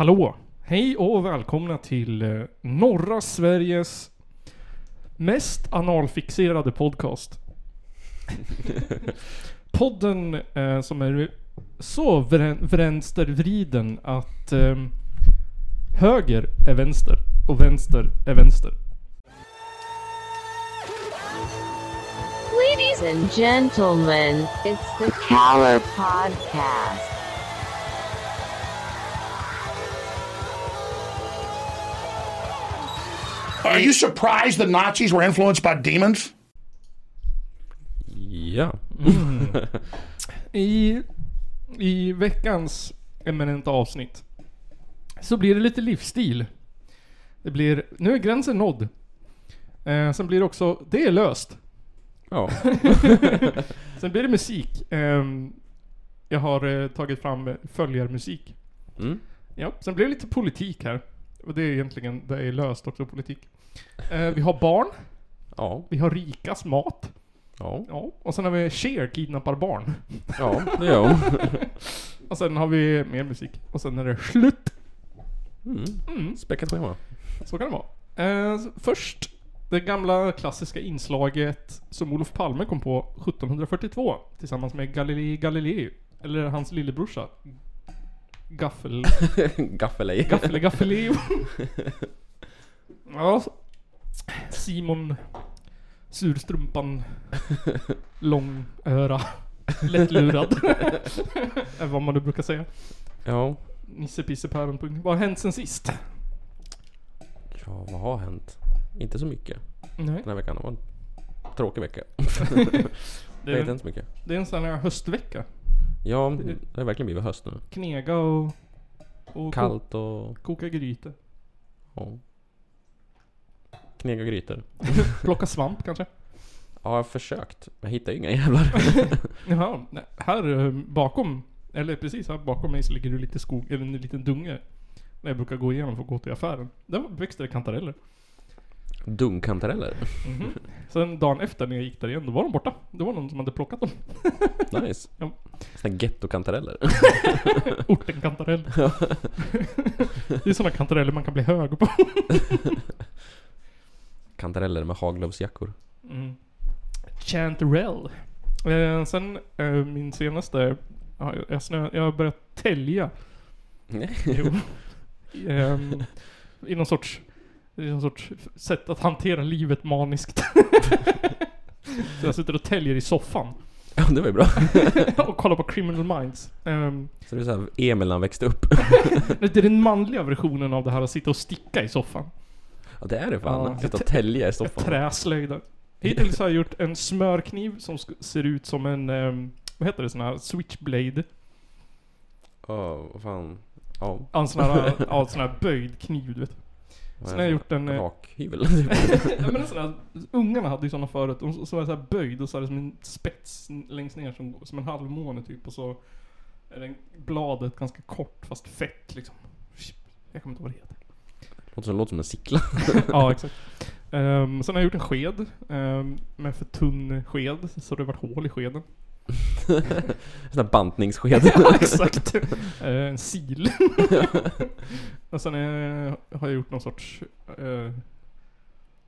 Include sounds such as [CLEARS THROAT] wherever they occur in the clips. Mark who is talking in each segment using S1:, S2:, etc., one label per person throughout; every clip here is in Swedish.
S1: Hallå! Hej och välkomna till eh, norra Sveriges mest analfixerade podcast. [LAUGHS] Podden eh, som är så vänstervriden att eh, höger är vänster och vänster är vänster.
S2: Ladies and gentlemen, it's the Caller Podcast.
S3: Are you surprised the Nazis were influenced by demons?
S4: Ja. [LAUGHS]
S1: I, I veckans eminenta avsnitt så blir det lite livsstil. Det blir, nu är gränsen nådd. Eh, sen blir det också, det är löst.
S4: Ja. [LAUGHS]
S1: Sen blir det musik. Ehm, jag har eh, tagit fram följarmusik.
S4: Mm.
S1: Ja, sen blir det lite politik här. Och det är egentligen, det är löst också politik. Eh, vi har barn,
S4: Ja.
S1: vi har rikas mat.
S4: Ja.
S1: Ja, och sen har vi Cher kidnappar barn.
S4: Ja, det gör hon. [LAUGHS]
S1: Och sen har vi mer musik. Och sen är det slut.
S4: Mm. Späckat schema.
S1: Så kan det vara. Eh, först, det gamla klassiska inslaget som Olof Palme kom på 1742 tillsammans med Galilei Galilei. Eller hans lillebrorsa. Gaffel... [LAUGHS]
S4: Gaffelej.
S1: Gaffele Gaffeleo. [LAUGHS] ja. Simon Surstrumpan Långöra Lättlurad. [LAUGHS] är vad man nu brukar säga.
S4: Ja.
S1: Nisse Pisse Päron. Vad har hänt sen sist?
S4: Ja, vad har hänt? Inte så mycket
S1: Nej.
S4: den här veckan. Det var en tråkig vecka.
S1: Det
S4: Det har
S1: är,
S4: inte hänt så mycket.
S1: det är en sån här höstvecka.
S4: Ja, det har verkligen blivit höst nu.
S1: Knega och... och
S4: Kallt och...
S1: koka grytor.
S4: Ja. Knega grytor. [LAUGHS]
S1: Plocka svamp kanske.
S4: Ja, jag har försökt. Men jag hittar ju inga jävlar. [LAUGHS]
S1: Jaha, här eh, bakom, eller precis här bakom mig så ligger det lite skog, eller en liten dunge. När jag brukar gå igenom för att gå till affären. Där växte det kantareller.
S4: Dungkantareller.
S1: Mhm. Sen dagen efter när jag gick där igen, då var de borta. Det var någon som hade plockat dem. [LAUGHS]
S4: Nice.
S1: Ja.
S4: Såna gettokantareller. [LAUGHS] [LAUGHS]
S1: Ortenkantarell. det är såna kantareller man kan bli hög på.
S4: Kantareller med haglovsjackor.
S1: Mm. Chanterelle. Eh, sen eh, min senaste, ja, jag, snö, jag har börjat tälja. Jo. Ehm, I någon sorts, i någon sorts sätt att hantera livet maniskt. [LAUGHS] Så jag sitter och täljer i soffan.
S4: Ja, det var ju bra. [LAUGHS]
S1: och kollar på Criminal Minds. Ehm,
S4: Så det är såhär Emil när han växte upp. [LAUGHS]
S1: det är den manliga versionen av det här att sitta och sticka i soffan.
S4: Ja, det är det fan.
S1: Ja.
S4: Sitta och tälja i soffan.
S1: Träslöjda. Hittills har jag gjort en smörkniv som ser ut som en, ehm, vad heter det, sån här switchblade.
S4: Ja, vad fan. Ja.
S1: Ja, en sån här, ja, sån här böjd kniv du vet. Sen har jag gjort en... eh,
S4: Rakhyvel. [LAUGHS]
S1: ja, men en sån här, ungarna hade ju såna förut. Och så var så här böjd och så är det som en spets längst ner som, som en halvmåne typ. Och så är det bladet ganska kort fast fett liksom. Jag kommer inte ihåg vad det heter.
S4: låter, som, låter som en sickla. [LAUGHS]
S1: ja, exakt. Um, [LAUGHS] sen har jag gjort en sked. Um, med för tunn sked. Så det har varit hål i skeden.
S4: Sån här bantningssked.
S1: ja, exakt. Eh, en sil. [LAUGHS] och sen eh, har jag gjort någon sorts uh,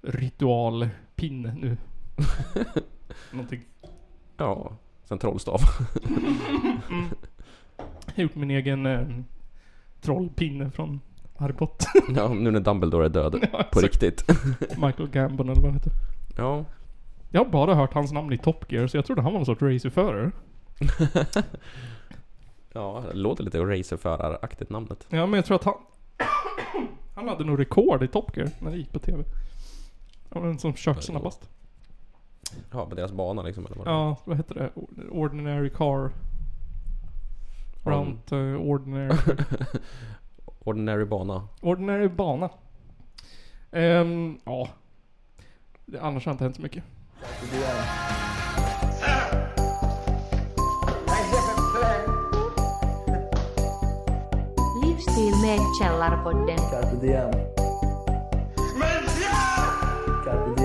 S1: ritualpinne nu. Någonting.
S4: ja. Sen trollstav.
S1: Jag har gjort min egen eh, trollpinne från Harry Potter.
S4: ja, nu när Dumbledore är död. [LAUGHS]
S1: Ja,
S4: På riktigt.
S1: Michael Gambon eller vad han heter.
S4: Ja.
S1: Jag har bara hört hans namn i Top Gear så jag trodde han var någon sorts racerförare. [LAUGHS]
S4: Ja, det låter lite racerföraraktigt namnet.
S1: Ja men jag tror att han... han hade nog rekord i Top Gear när det gick på TV. Han var den som kört snabbast.
S4: Ja, på deras bana liksom eller vad det.
S1: Ja, vad heter det? Ordinary car. Round eh, ordinary... [LAUGHS]
S4: Ordinary bana.
S1: ordinary bana. Ehm, ja. Det, annars har inte hänt så mycket.
S2: Livsstil med Källarpodden.
S5: Carpe diem. Carpe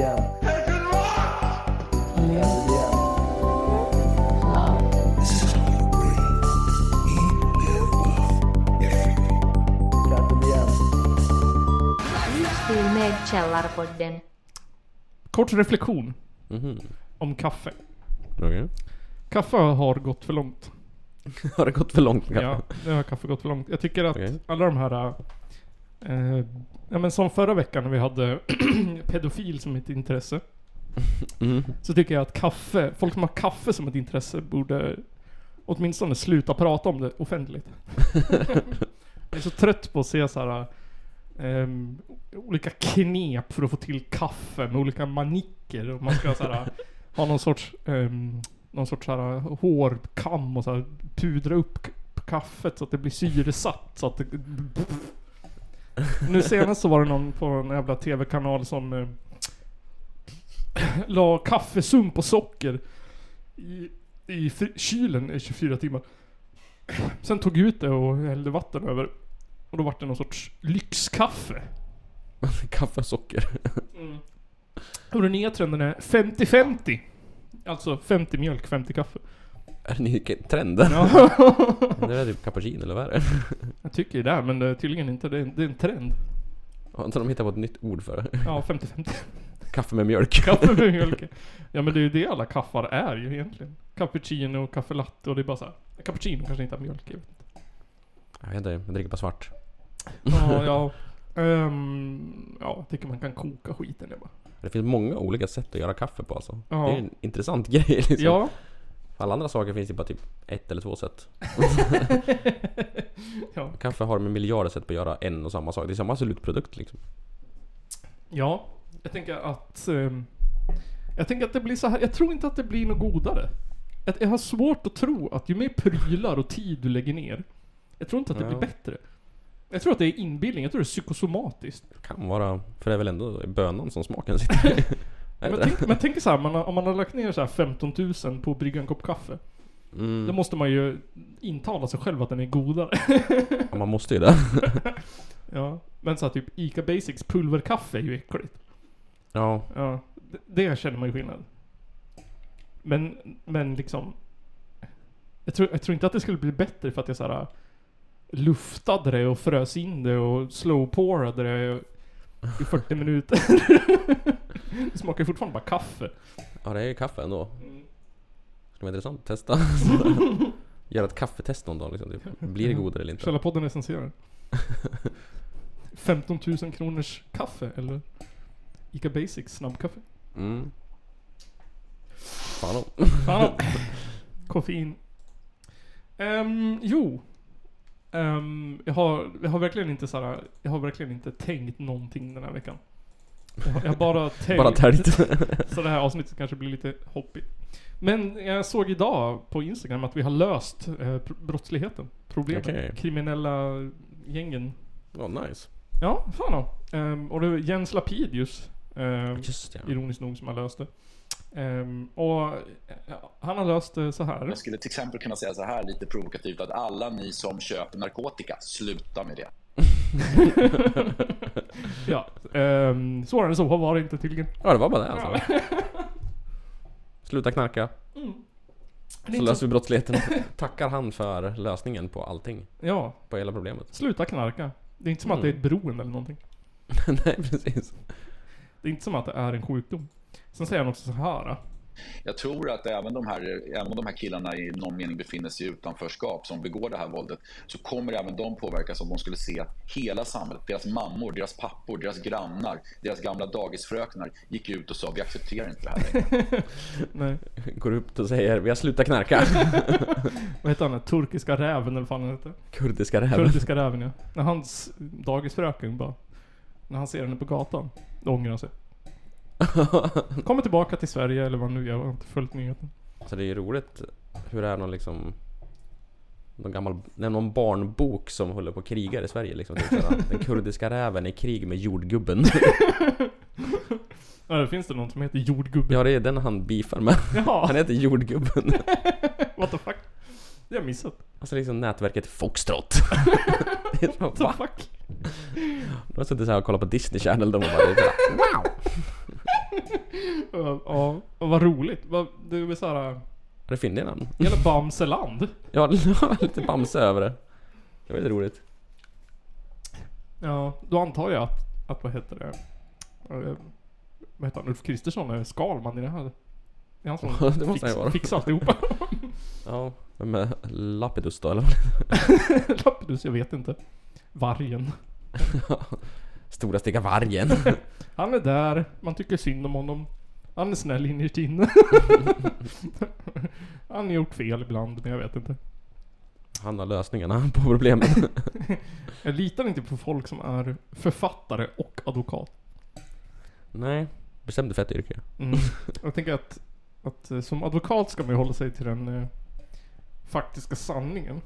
S6: Källarpodden.
S1: Kort reflektion
S4: Mhm.
S1: om kaffe.
S4: Okej.
S1: Kaffe har gått för långt. [LAUGHS]
S4: Har det gått för långt med
S1: Ja,
S4: kaffe?
S1: nu har kaffe gått för långt. Jag tycker att
S4: Okej.
S1: alla de här... Eh, ja men som förra veckan när vi hade [CLEARS THROAT] pedofil som ett intresse. [LAUGHS]
S4: Mm.
S1: Så tycker jag att kaffe, folk som har kaffe som ett intresse borde åtminstone sluta prata om det offentligt. [LAUGHS] jag är så trött på att se så här. Ehm, olika knep för att få till kaffe med olika manicker. Och man ska så här, [LAUGHS] ha någon sorts, um, någon sorts så här, hårkam och så här, pudra upp kaffet så att det blir syresatt. Så att det, nu senast så var det någon på en jävla TV-kanal som eh, la kaffesump och socker i, i kylen i 24 timmar. Sen tog ut det och hällde vatten över. Och då vart det någon sorts lyxkaffe. [LAUGHS]
S4: Kaffe och socker.
S1: Och den nya trenden är 50-50. Alltså 50 mjölk, 50 kaffe.
S4: Är det ny trend?
S1: Ja, [LAUGHS]
S4: Det är typ cappuccino eller vad är det? [LAUGHS]
S1: jag tycker det, men det är tydligen inte. Det är, det är en trend.
S4: Har inte de hittat på ett nytt ord för det?
S1: Ja, 50-50.
S4: Kaffe med mjölk.
S1: Kaffe med mjölk. Ja men det är ju det alla kaffar är ju egentligen. Cappuccino och kaffe latte och det är bara så här. Cappuccino kanske inte har mjölk i.
S4: Jag vet inte, jag dricker bara svart.
S1: Ja, [LAUGHS] ja. Ehm, ja, jag tycker man kan koka skiten jag bara.
S4: Det finns många olika sätt att göra kaffe på alltså.
S1: Ja.
S4: Det är en intressant [LAUGHS] grej liksom.
S1: Ja.
S4: För alla andra saker finns det bara typ ett eller två sätt. [LAUGHS]
S1: ja.
S4: Kaffe har med miljarder sätt på att göra en och samma sak. Det är samma slutprodukt liksom.
S1: Ja. Jag tänker att... ehm, jag tänker att det blir så här. Jag tror inte att det blir något godare. Jag har svårt att tro att ju mer prylar och tid du lägger ner. Jag tror inte att det blir bättre. Jag tror att det är inbildning. Jag tror det är psykosomatiskt.
S4: Kan vara, för det är väl ändå bönan som smaken sitter i.
S1: Men tänk, men tänk så här, man har, om man har lagt ner så här 15 000 på att brygga en kopp kaffe. Då
S4: mm.
S1: måste man ju intala sig själv att den är godare.
S4: ja, man måste ju det. [LAUGHS]
S1: ja. Men så här, typ Ica Basics pulverkaffe är ju äckligt.
S4: Ja,
S1: Ja. Det, det känner man ju skillnad. Men, men liksom... Jag tror, jag tror inte att det skulle bli bättre för att jag så här luftade det och frös in det och slowpourade det i 40 [LAUGHS] minuter. [LAUGHS] det smakar fortfarande bara kaffe.
S4: ja det är ju kaffe ändå. Skulle vara intressant att testa. [LAUGHS] Göra ett kaffetest någon dag liksom. Typ. Blir det godare eller inte?
S1: Källarpodden recenserar. 15 000 kronors kaffe eller Ica Basics snabbkaffe.
S4: Mm. Fan om.
S1: Fan Koffein. Ehm, jo. Ehm, jag, har, jag har verkligen inte såhär, jag har verkligen inte tänkt någonting den här veckan. Jag har, jag har bara [LAUGHS] tänkt.
S4: Bara täljt. [LAUGHS]
S1: Så det här avsnittet kanske blir lite hoppigt. Men jag såg idag på Instagram att vi har löst eh, brottsligheten. Problemet.
S4: Okej.
S1: Kriminella gängen.
S4: Ja, nice.
S1: Ja, fan då. Ehm, och det är Jens Lapidus. ehm,
S4: Just ja.
S1: ironiskt nog som har löst det. Ehm, och ja, han har löst det så här.
S7: Jag skulle till exempel kunna säga så här lite provokativt att alla ni som köper narkotika, sluta med det. [LAUGHS]
S1: Ja, um, svårare än så var det inte tydligen.
S4: Ja, det var bara det alltså. [LAUGHS] Sluta knarka.
S1: Är
S4: Så löser vi brottsligheten. [LAUGHS] Tackar han för lösningen på allting.
S1: Ja,
S4: På hela problemet.
S1: sluta knarka. Det är inte som att det är ett beroende eller någonting.
S4: Nej, precis.
S1: Det är inte som att det är en sjukdom. Sen säger han också så här.
S7: Jag tror att även de, här, även de här killarna i någon mening befinner sig i utanförskap som begår det här våldet så kommer även de påverkas om de skulle se hela samhället, deras mammor, deras pappor, deras grannar, deras gamla dagisfröknar gick ut och sa vi accepterar inte det här längre. [LAUGHS]
S1: Nej,
S4: Går upp och säger vi har slutat knarka. [LAUGHS]
S1: vad heter han? Turkiska räven eller vad fan han heter?
S4: Kurdiska räven.
S1: Turkiska räven ja. När hans dagisfröken bara... När han ser henne på gatan. Då ångrar han sig. [LAUGHS] Kommer tillbaka till Sverige eller vad nu, jag har inte följt nyheten.
S4: Så det är ju roligt hur det är någon liksom någon gammal, någon barnbok som håller på att kriga i Sverige liksom. Typ den kurdiska räven i krig med jordgubben. [LAUGHS]
S1: Ja, det finns det någon som heter jordgubbe.
S4: Ja det är den han beefar med. [LAUGHS]
S1: Ja,
S4: Han heter jordgubben.
S1: what the fuck? Det har jag missat.
S4: Alltså liksom nätverket Foxtrot.
S1: What the fuck?
S4: De har suttit såhär och kollat på Disney Channel de och bara, wow! [LAUGHS]
S1: Ja, och vad roligt. Det är såhär...
S4: Är det fyndiga namn?
S1: Hela Bamseland. [LAUGHS]
S4: Ja, [LAUGHS] det lite Bamse över det. Det var lite roligt.
S1: Ja, då antar jag att, att vad heter det? eh, vad heter han, Ulf Kristersson är Skalman i det här. Det är han som
S4: Ja, det måste
S1: fix,
S4: han ju vara.
S1: fixar alltihopa.
S4: Ja, vem är Lapidus då eller?
S1: Lapidus, jag vet inte. Vargen.
S4: Stora sticka vargen. [LAUGHS]
S1: Han är där, man tycker synd om honom. Han är snäll innerst inne. [LAUGHS] Han har gjort fel ibland, men jag vet inte.
S4: Han har lösningarna på problemen. [LAUGHS]
S1: Jag litar inte på folk som är författare och advokat.
S4: Nej, bestäm dig för ett yrke.
S1: Mm. Jag tänker att, att eh, som advokat ska man ju hålla sig till den eh, faktiska sanningen.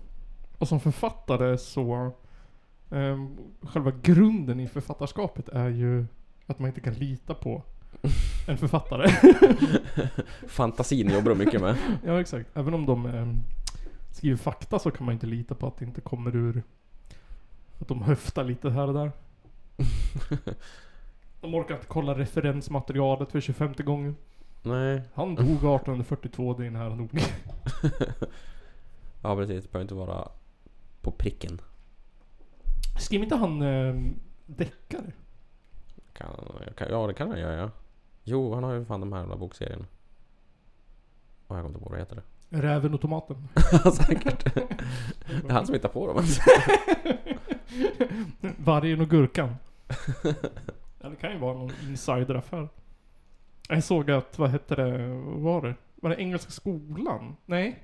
S1: Och som författare så eh, själva grunden i författarskapet är ju att man inte kan lita på en författare. [LAUGHS]
S4: Fantasin jobbar de mycket med. [LAUGHS]
S1: ja exakt. Även om de eh, skriver fakta så kan man inte lita på att det inte kommer ur att de höftar lite här och där. [LAUGHS] De orkar inte kolla referensmaterialet för 25 gången.
S4: Nej,
S1: Han dog 1842, det är nära nog.
S4: ja precis. Det behöver inte vara på pricken.
S1: Skrev inte han eh, deckare?
S4: Kan, kan, ja det kan han göra ja. Jo, han har ju fan de här jävla bokserierna. Och jag kommer inte ihåg vad det heter.
S1: Räven och tomaten. [LAUGHS]
S4: Säkert. Det är han som hittar på dem. alltså. [LAUGHS]
S1: Vargen och gurkan. ja, det kan ju vara någon insideraffär. Jag såg att, vad hette det, vad var det? Var det Engelska skolan? Nej.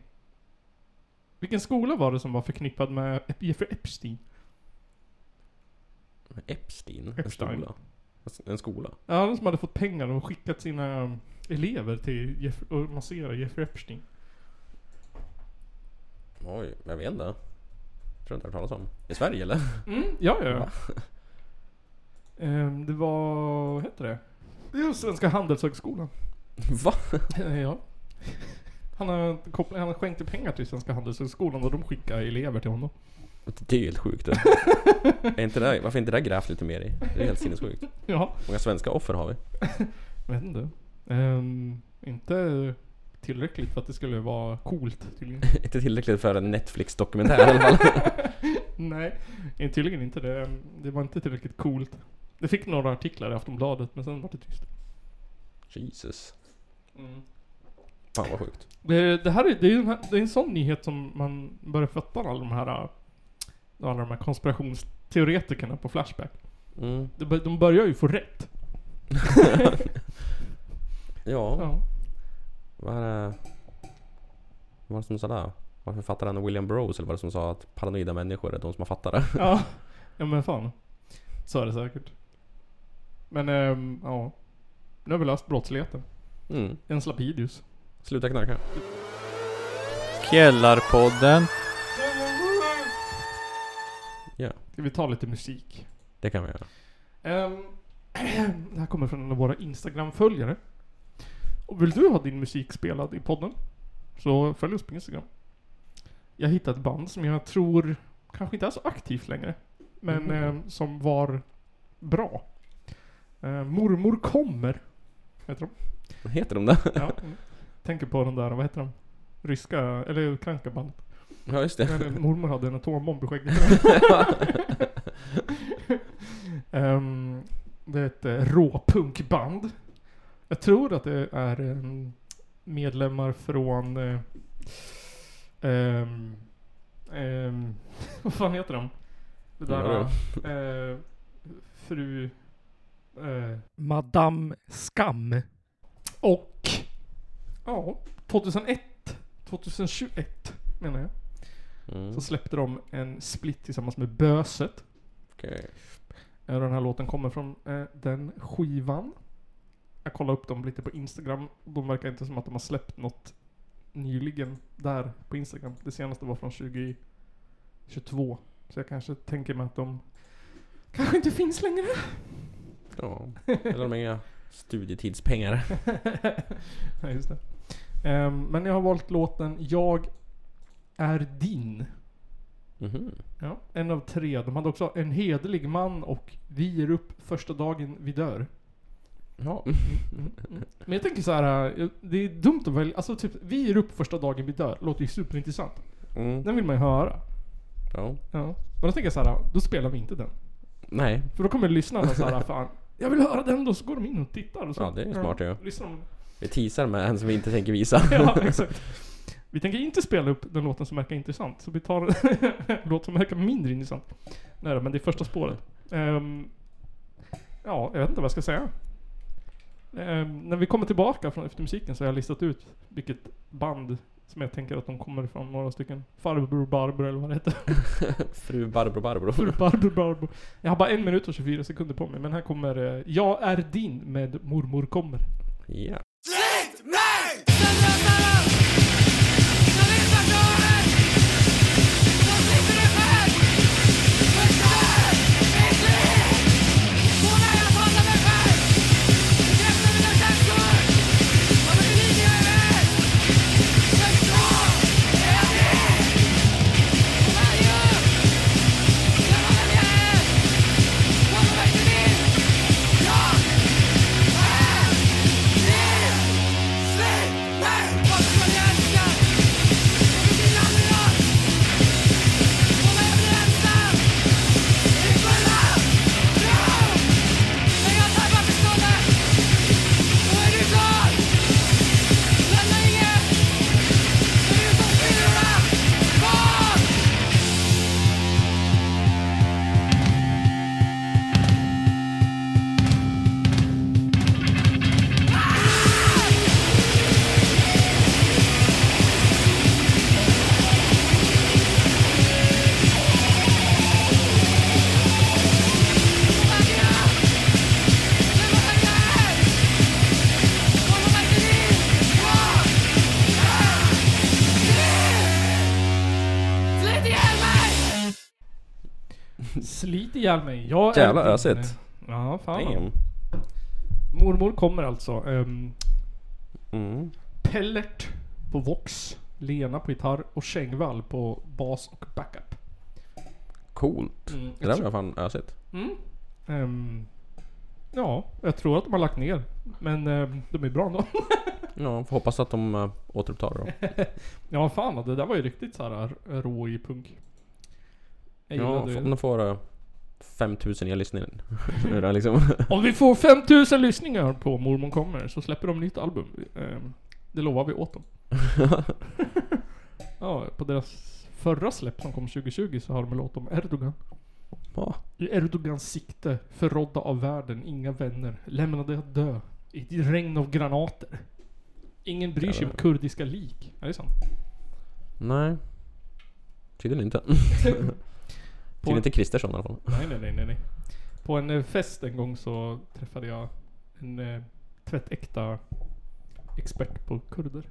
S1: Vilken skola var det som var förknippad med Ep- Jeffrey Epstein?
S4: Epstein? En
S1: Epstein.
S4: skola? En skola?
S1: Ja, den som hade fått pengar och skickat sina elever till Jeff och massera Jeffrey Epstein.
S4: Oj, jag vet inte. Tror inte jag har hört talas om. I Sverige eller?
S1: Mm, ja, ja.
S4: Va?
S1: Ehm, det var, vad heter det? Det är Svenska Handelshögskolan.
S4: Va?
S1: Eh, Ja. Han har, kopplat, han har skänkt pengar till Svenska Handelshögskolan och de skickar elever till honom.
S4: Det är helt sjukt det. är inte det, varför är inte det grävt lite mer i? Det är helt sinnessjukt.
S1: Ja,
S4: många svenska offer har vi?
S1: vet inte. Ehm, inte tillräckligt för att det skulle vara coolt tydligen. [LAUGHS]
S4: inte tillräckligt för en Netflix-dokumentär i alla fall. [LAUGHS]
S1: Nej, inte- tydligen inte. Det, det var inte tillräckligt coolt. Det fick några artiklar i Aftonbladet men sen var det tyst.
S4: Jesus. Fan vad sjukt.
S1: Det, det här är, det är, ju en, det är en sån nyhet som man börjar fatta alla de här alla de här konspirationsteoretikerna på Flashback.
S4: Mm.
S1: De, bör- de börjar ju få rätt. [LAUGHS]
S4: Ja,
S1: Ja.
S4: vad är det? Vad var det som sa det? Var författaren William Burroughs eller var det som sa att paranoida människor är de som har fattat det?
S1: Ja, [LAUGHS] ja men fan. Så är det säkert. Men ehm, ja. Nu har vi löst brottsligheten.
S4: Mm.
S1: En Lapidus.
S4: Sluta knarka.
S6: Källarpodden.
S1: Vi ta lite musik?
S4: det kan vi göra.
S1: Ehm, [CLEARS THROAT] det här kommer från en av våra Instagram-följare. Och vill du ha din musik spelad i podden? Så följ oss på Instagram. Jag hittade ett band som jag tror kanske inte är så aktivt längre. Men
S4: Mhm.
S1: ehm, som var bra. Ehm, Mormor kommer. Heter de.
S4: Vad heter de där?
S1: Ja. Tänker på den där, vad heter de? Ryska, eller ukrainska bandet.
S4: Ja just det.
S1: Men mormor hade en atombomb i skägget. [LAUGHS] Ehm, det är ett eh, råpunkband. Jag tror att det är ehm, medlemmar från... eh, ehm, ehm, [LAUGHS] vad fan heter de? Det där... Eh, fru... Eh, Madame Skam. Och... Ja, 2001, 2021 menar jag.
S4: Mm.
S1: Så släppte de en split tillsammans med Böset.
S4: Okej.
S1: Eh, Den här låten kommer från eh, den skivan. Jag kollade upp dem lite på Instagram. De verkar inte som att de har släppt något nyligen där på Instagram. Det senaste var från 2022. Så jag kanske tänker mig att de kanske inte finns längre.
S4: Ja. Eller de har inga studietidspengar. [LAUGHS]
S1: ja, just det. Ehm, men jag har valt låten Jag är din.
S4: Mhm.
S1: Ja, en av tre. De hade också En hederlig man och Vi ger upp första dagen vi dör.
S4: Ja.
S1: Mm, mm. Men jag tänker så här, eh, det är dumt att välja, alltså typ Vi ger upp första dagen vi dör, låter ju superintressant.
S4: Mm.
S1: Den vill man ju höra.
S4: Ja.
S1: Ja. Men då tänker jag så här, då spelar vi inte den.
S4: Nej.
S1: För då kommer lyssnarna så här, [LAUGHS] fan, Jag vill höra den då, så går de in och tittar. Och så,
S4: Ja, det är smart, ja.
S1: lyssnar de.
S4: Vi teasar med en som vi inte tänker visa. [LAUGHS]
S1: Ja, exakt. Vi tänker inte spela upp den låten som verkar intressant, så vi tar en [LAUGHS] låt som verkar mindre intressant. Nej men det är första spåret. Ehm, ja, jag vet inte vad jag ska säga. Ehm, när vi kommer tillbaka från efter musiken så har jag listat ut vilket band som jag tänker att de kommer ifrån. Några stycken. Farbror Barbro eller vad det heter. [LAUGHS]
S4: Fru Barbro Barbro.
S1: Farbror Barbro. Jag har bara en minut och 24 sekunder på mig, men här kommer eh, Jag är din med Mormor kommer.
S4: Ja.
S1: Ihjäl mig. Jag är
S4: Jävla
S1: din-
S4: ösigt.
S1: Ja, fan.
S4: Damn.
S1: Mormor kommer alltså. Um,
S4: Mm.
S1: Pellert på Vox. Lena på gitarr och Schengvall på bas och backup.
S4: Coolt.
S1: Mm,
S4: Det där var fan ösigt.
S1: Mm. Ehm, ja, jag tror att de har lagt ner. Men ehm, de är bra ändå. [LAUGHS]
S4: Ja, får hoppas att de uh, återupptar det då. [LAUGHS]
S1: ja, fan det där var ju riktigt så här eh, rå i punk. Jag
S4: Ja,
S1: det.
S4: de får uh, 5000 nya lyssningar. Nu liksom... [LAUGHS]
S1: Om vi får 5000 lyssningar på Mormon kommer så släpper de nytt album. Ehm, det lovar vi åt dem. [LAUGHS] ja, på deras förra släpp som kom 2020 så har de en låt om Erdogan.
S4: Ja.
S1: I Erdogans sikte, förrådda av världen, inga vänner, lämnade att dö. I ett regn av granater. Ingen bryr sig om kurdiska lik. Är det sant?
S4: Nej. Tydligen inte. [LAUGHS] Tydligen
S1: en,
S4: inte Kristersson i alla fall.
S1: nej, nej, nej, nej. På en eh, fest en gång så träffade jag en eh, tvättäkta expert på kurder.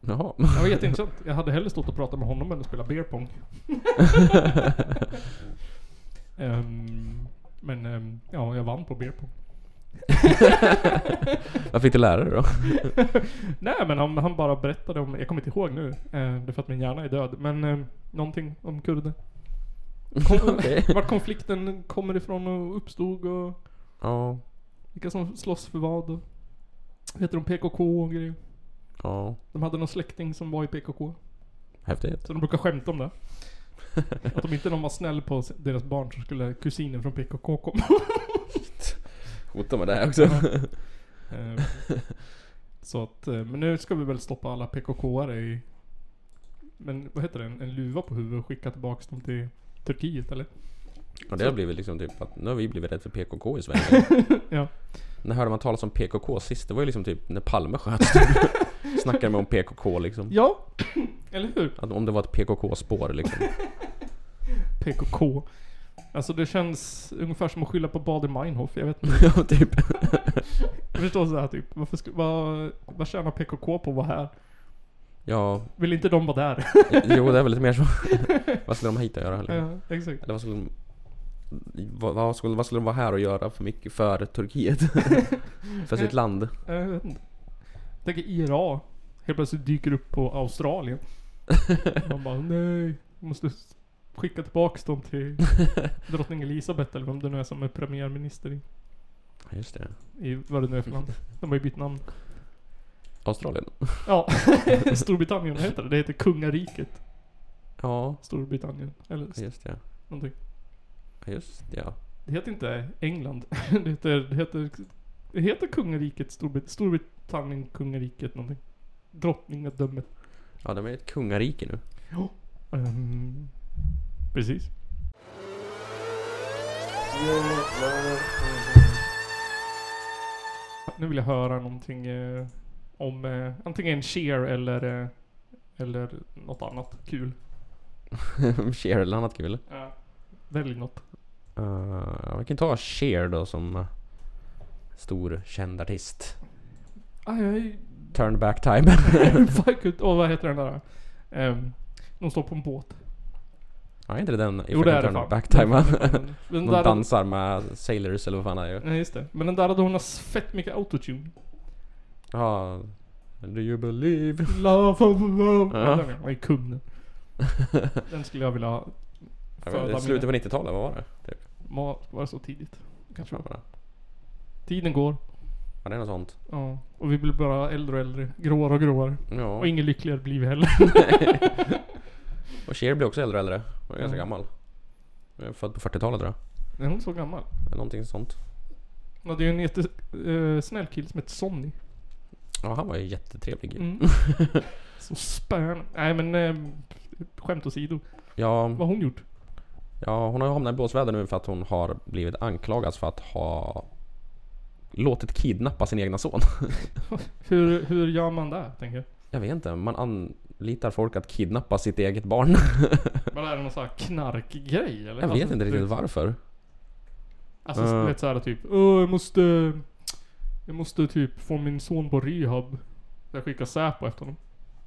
S4: Jaha.
S1: Det var jätteintressant. Jag hade hellre stått och pratat med honom än att spela beer pong. [LAUGHS] Ehm, men ehm, ja, jag vann på beer pong.
S4: Vad fick du lära dig då? [LAUGHS]
S1: Nej men han, han bara berättade om, jag kommer inte ihåg nu, eh, det är för att min hjärna är död. Men eh, någonting om kurder. Kom,
S4: Okej. [LAUGHS]
S1: Vart konflikten kommer ifrån och uppstod och
S4: Ja.
S1: vilka som slåss för vad. Och, heter de PKK och grejer.
S4: Ja.
S1: De hade någon släkting som var i PKK.
S4: Häftigt.
S1: Så de brukar skämta om det. [LAUGHS] Att om inte någon var snäll på deras barn så skulle kusinen från PKK komma. [LAUGHS]
S4: Hota med det här också.
S1: Eh, Så att, eh, men nu ska vi väl stoppa alla PKK-are i... Men vad heter det? En, en luva på huvudet och skicka tillbaks dem till Turkiet eller?
S4: Och det har blivit liksom typ att nu har vi blivit rädda för PKK i Sverige. [LAUGHS]
S1: Ja.
S4: När hörde man talas om PKK sist? Det var ju liksom typ när Palme sköts. [LAUGHS] Snackade man om PKK liksom.
S1: Ja, eller hur?
S4: Att om det var ett PKK-spår liksom.
S1: PKK. Alltså det känns ungefär som att skylla på Bader Meinhof. Jag vet inte. [LAUGHS]
S4: ja, typ.
S1: Jag förstår såhär typ. Varför ska, vad, vad tjänar PKK på att vara här?
S4: Ja,
S1: Vill inte de vara där? [LAUGHS]
S4: jo det är väl lite mer så. [LAUGHS] vad skulle de hit att göra heller?
S1: ja, exakt.
S4: Eller vad skulle de... Vad, vad, skulle, vad skulle de vara här och göra för mycket för Turkiet? [LAUGHS] för sitt land?
S1: Jag vet inte. Tänk IRA. Helt plötsligt dyker upp på Australien. Man bara nej. Måste skicka tillbaks dem till drottning Elisabeth eller vem det nu är som är premiärminister i,
S4: Just det.
S1: i vad det nu är för land. De har ju bytt namn.
S4: Australien?
S1: Ja, [LAUGHS] Storbritannien heter det. Det heter kungariket
S4: Ja,
S1: Storbritannien. Eller
S4: just det.
S1: någonting.
S4: Ja, Just ja.
S1: Det heter inte England. [LAUGHS] Det heter, det heter, det heter kungariket Storbrit- Storbritannien, kungariket någonting. Drottningadömet.
S4: Ja, de är ett kungarike nu.
S1: Ehm, precis. Nu vill jag höra någonting eh, om eh, antingen Cher eller, eh, eller något annat kul. [LAUGHS]
S4: Cher eller annat kul.
S1: Ja. Välj något.
S4: Uh, vi kan ta Cher då som uh, stor känd artist.
S1: Ah, jag är...
S4: Turn back time. [LAUGHS]
S1: Fuck it. Åh, vad heter den där? Um, de står på en båt.
S4: ja, är inte det den?
S1: Jo,
S4: I
S1: det är det fan.
S4: back [LAUGHS] time?
S1: Den
S4: De dansar med sailors eller vad fan det är.
S1: Nej, just det. Men den där hade hon fett mycket autotune.
S4: Ja. Do you believe?
S1: Love [LAUGHS] of love.
S4: Ja.
S1: Ja. Den är kung den. Skulle jag vilja föda
S4: inte, slutet på 90-talet, vad var det? Typ.
S1: Var, var det så tidigt? Kanske.
S4: Var det?
S1: Tiden går.
S4: Ja, det är något sånt.
S1: Ja. Och vi blir bara äldre och äldre. Gråare och gråare.
S4: Ja.
S1: Och ingen lyckligare blir vi heller. [LAUGHS]
S4: Och Cher blir också äldre och äldre. Hon är ganska
S1: Ja.
S4: gammal. Hon är född på 40-talet tror jag.
S1: är hon så gammal?
S4: Någonting sånt.
S1: Hon hade ju en jättesnäll kille som hette Sonny.
S4: Ja, han var ju jättetrevlig.
S1: Mm. [LAUGHS] så spön. Nej men eh, skämt åsido.
S4: Ja,
S1: Vad har hon gjort?
S4: ja, hon har ju hamnat i blåsväder nu för att hon har blivit anklagad för att ha låtit kidnappa sin egna son. [LAUGHS]
S1: Hur, hur gör man det, tänker jag?
S4: Jag vet inte, man anlitar folk att kidnappa sitt eget barn. [LAUGHS]
S1: Vad är det någon sån här knarkgrej eller?
S4: Jag vet inte riktigt varför.
S1: Alltså
S4: Uh.
S1: du vet såhär typ, Åh, jag måste... Jag måste typ få min son på rehab. Jag skickar Säpo efter honom.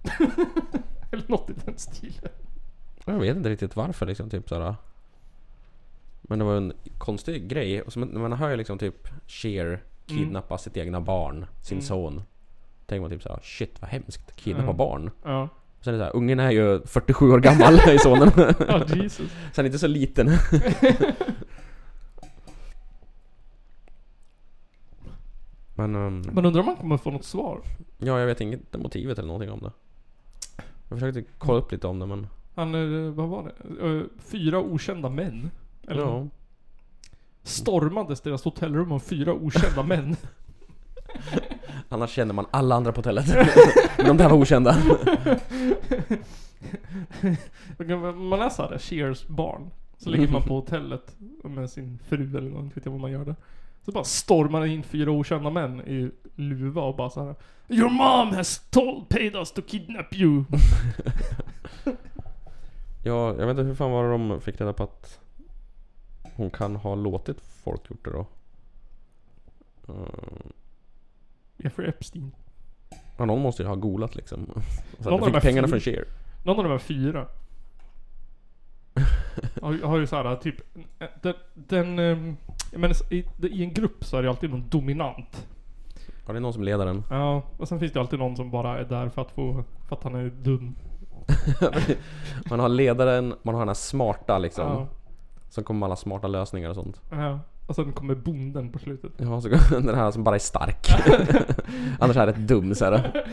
S1: [LAUGHS] eller något i den stilen.
S4: Jag vet inte riktigt varför liksom, typ såhär. Men det var en konstig grej. Och så, man hör ju liksom typ Cher kidnappa sitt egna barn, sin
S1: Mm.
S4: son. Tänker man typ såhär, shit vad hemskt. Kidnappa
S1: Ja.
S4: barn.
S1: Ja.
S4: Sen är det såhär, ungen är ju 47 år gammal [LAUGHS] i sonen.
S1: Ja, Jesus. [LAUGHS]
S4: Så han är inte så liten. Men, ehm,
S1: Man undrar om man kommer få något svar.
S4: ja jag vet inte motivet eller någonting om det. Jag försökte kolla upp lite om det men...
S1: Han, eh, vad var det? Eh, Fyra okända män. Eller
S4: Ja.
S1: Stormades deras hotellrum av fyra okända [LAUGHS] män.
S4: Annars känner man alla andra på hotellet. [LAUGHS] men de där var okända. [LAUGHS]
S1: Man är såhär, Cheers barn. Så ligger man på hotellet med sin fru eller något, inte vet jag vad man gör där. Så bara stormar in fyra okända män i luva och bara såhär Your mom has told, paid us to kidnap you. [LAUGHS]
S4: Ja, jag vet inte hur fan var det de fick reda på att hon kan ha låtit folk gjort det då? Uh,
S1: Jeffrey Epstein.
S4: ja, någon måste ju ha golat liksom. [LAUGHS] Så
S1: Någon
S4: fick pengarna
S1: fyra-
S4: från Cher.
S1: Någon av de här fyra. Har, har ju såhär typ, den, den ehm, jag menar, i, i en grupp så är det alltid någon dominant.
S4: Ja, det är någon som leder den.
S1: Ja, och sen finns det alltid någon som bara är där för att få, för att han är dum. [LAUGHS]
S4: Man har ledaren, man har den här smarta liksom.
S1: Ja,
S4: Som kommer alla smarta lösningar och sånt.
S1: ja. Och sen kommer bonden på slutet.
S4: Ja, så den här som bara är stark. [LAUGHS] Annars är det dum så här.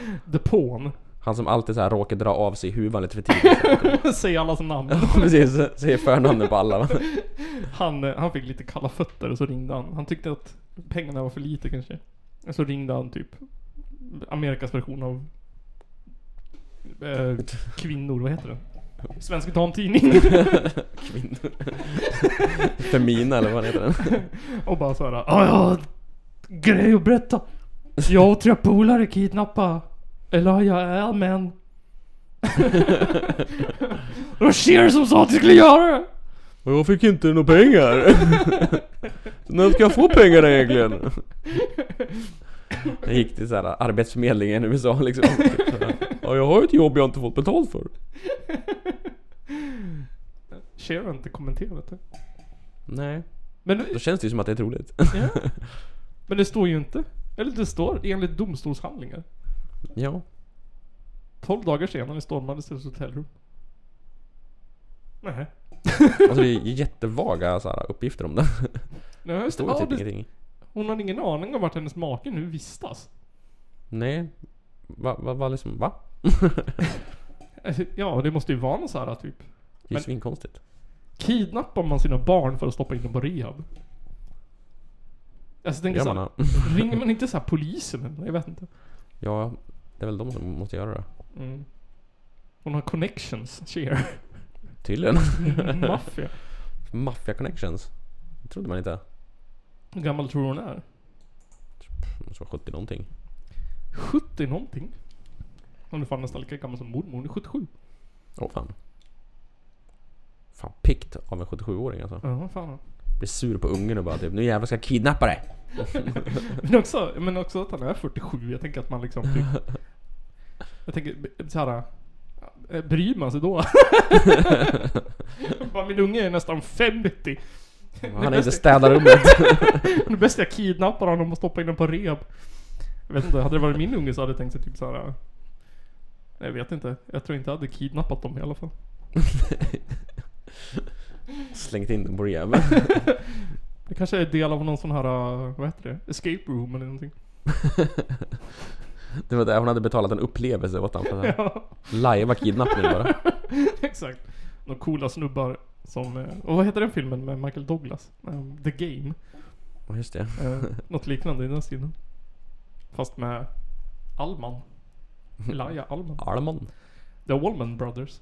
S1: Pawn.
S4: Han som alltid så här råkar dra av sig huvan lite för tidigt. [LAUGHS]
S1: Säg allas namn.
S4: Ja, precis. Säger förnamnen på alla. [LAUGHS]
S1: Han, eh, han fick lite kalla fötter och så ringde han. Han tyckte att pengarna var för lite kanske. Så ringde han typ Amerikas version av eh, kvinnor, vad heter det? Svensk Damtidning. [LAUGHS]
S4: Kvinnor. Femina eller vad heter den?
S1: och bara såhär, ja jag har grej att berätta. Jag och tre polare kidnappade Elijah Alman. Det var Cher som sa att vi skulle göra det.
S4: Och jag fick inte några pengar. Så när ska jag få pengar egentligen? Jag gick till så här arbetsförmedlingen i USA liksom. Ja, jag har ju ett jobb jag inte fått betalt för.
S1: Cher har inte kommenterat det.
S4: Nej.
S1: Men,
S4: Då känns det ju som att det är troligt.
S1: ja. Men det står ju inte. Eller det står enligt domstolshandlingar.
S4: Ja.
S1: 12 dagar senare stormades deras hotellrum. Nej. [LAUGHS]
S4: Alltså det är ju jättevaga så här, uppgifter om det. [LAUGHS]
S1: Nej,
S4: Det står ju
S1: Ja,
S4: typ
S1: det,
S4: ingenting.
S1: hon hade ingen aning om vart hennes make nu vistas.
S4: Nej. Va, va, va liksom, va? [LAUGHS]
S1: Ja, det måste ju vara något så här typ.
S4: Det är ju svinkonstigt.
S1: Kidnappar man sina barn för att stoppa in dem på rehab? Alltså jag tänker
S4: Gör
S1: så
S4: man
S1: här,
S4: det?
S1: ringer man inte så polisen eller? Jag vet inte.
S4: Ja, det är väl de som måste göra det.
S1: Mm. Hon har connections, Cher.
S4: Tydligen.
S1: Maffia. [LAUGHS]
S4: Mafia connections. Det trodde man inte.
S1: Hur gammal tror du hon är?
S4: Hon måste vara 70 någonting.
S1: 70 någonting. Hon är fan nästan lika gammal som mormor. Hon är 77.
S4: Åh fan. Fan pikt av en 77-åring alltså.
S1: Ja, fan.
S4: Blir sur på ungen och bara typ nu jävlar ska jag kidnappa dig. [LAUGHS]
S1: Men också, men också att han är 47. Jag tänker att man liksom typ... [LAUGHS] Jag tänker såhär... Bryr man sig då? [LAUGHS] Bara min unge är nästan 50.
S4: Han är inte städa rummet. [LAUGHS]
S1: Det bästa jag kidnappar honom och stoppar in honom på rehab. Jag vet inte, hade det varit min unge så hade jag tänkt sig typ såhär... Nej, Jag vet inte. Jag tror inte jag hade kidnappat dem i alla fall. [LAUGHS]
S4: Slängt in den på rehab.
S1: Det kanske är del av någon sån här, uh, vad heter det? Escape room eller någonting. [LAUGHS]
S4: Det var där hon hade betalat en upplevelse åt honom. för
S1: Ja,
S4: Lajva kidnappning bara. [LAUGHS]
S1: exakt. Några coola snubbar som... eh, Och vad heter den filmen med Michael Douglas? Um, The Game.
S4: Ja just det.
S1: Uh, [LAUGHS] något liknande i den stilen. Fast med Allman. Elijah Allman.
S4: Alman.
S1: The Wallman Brothers.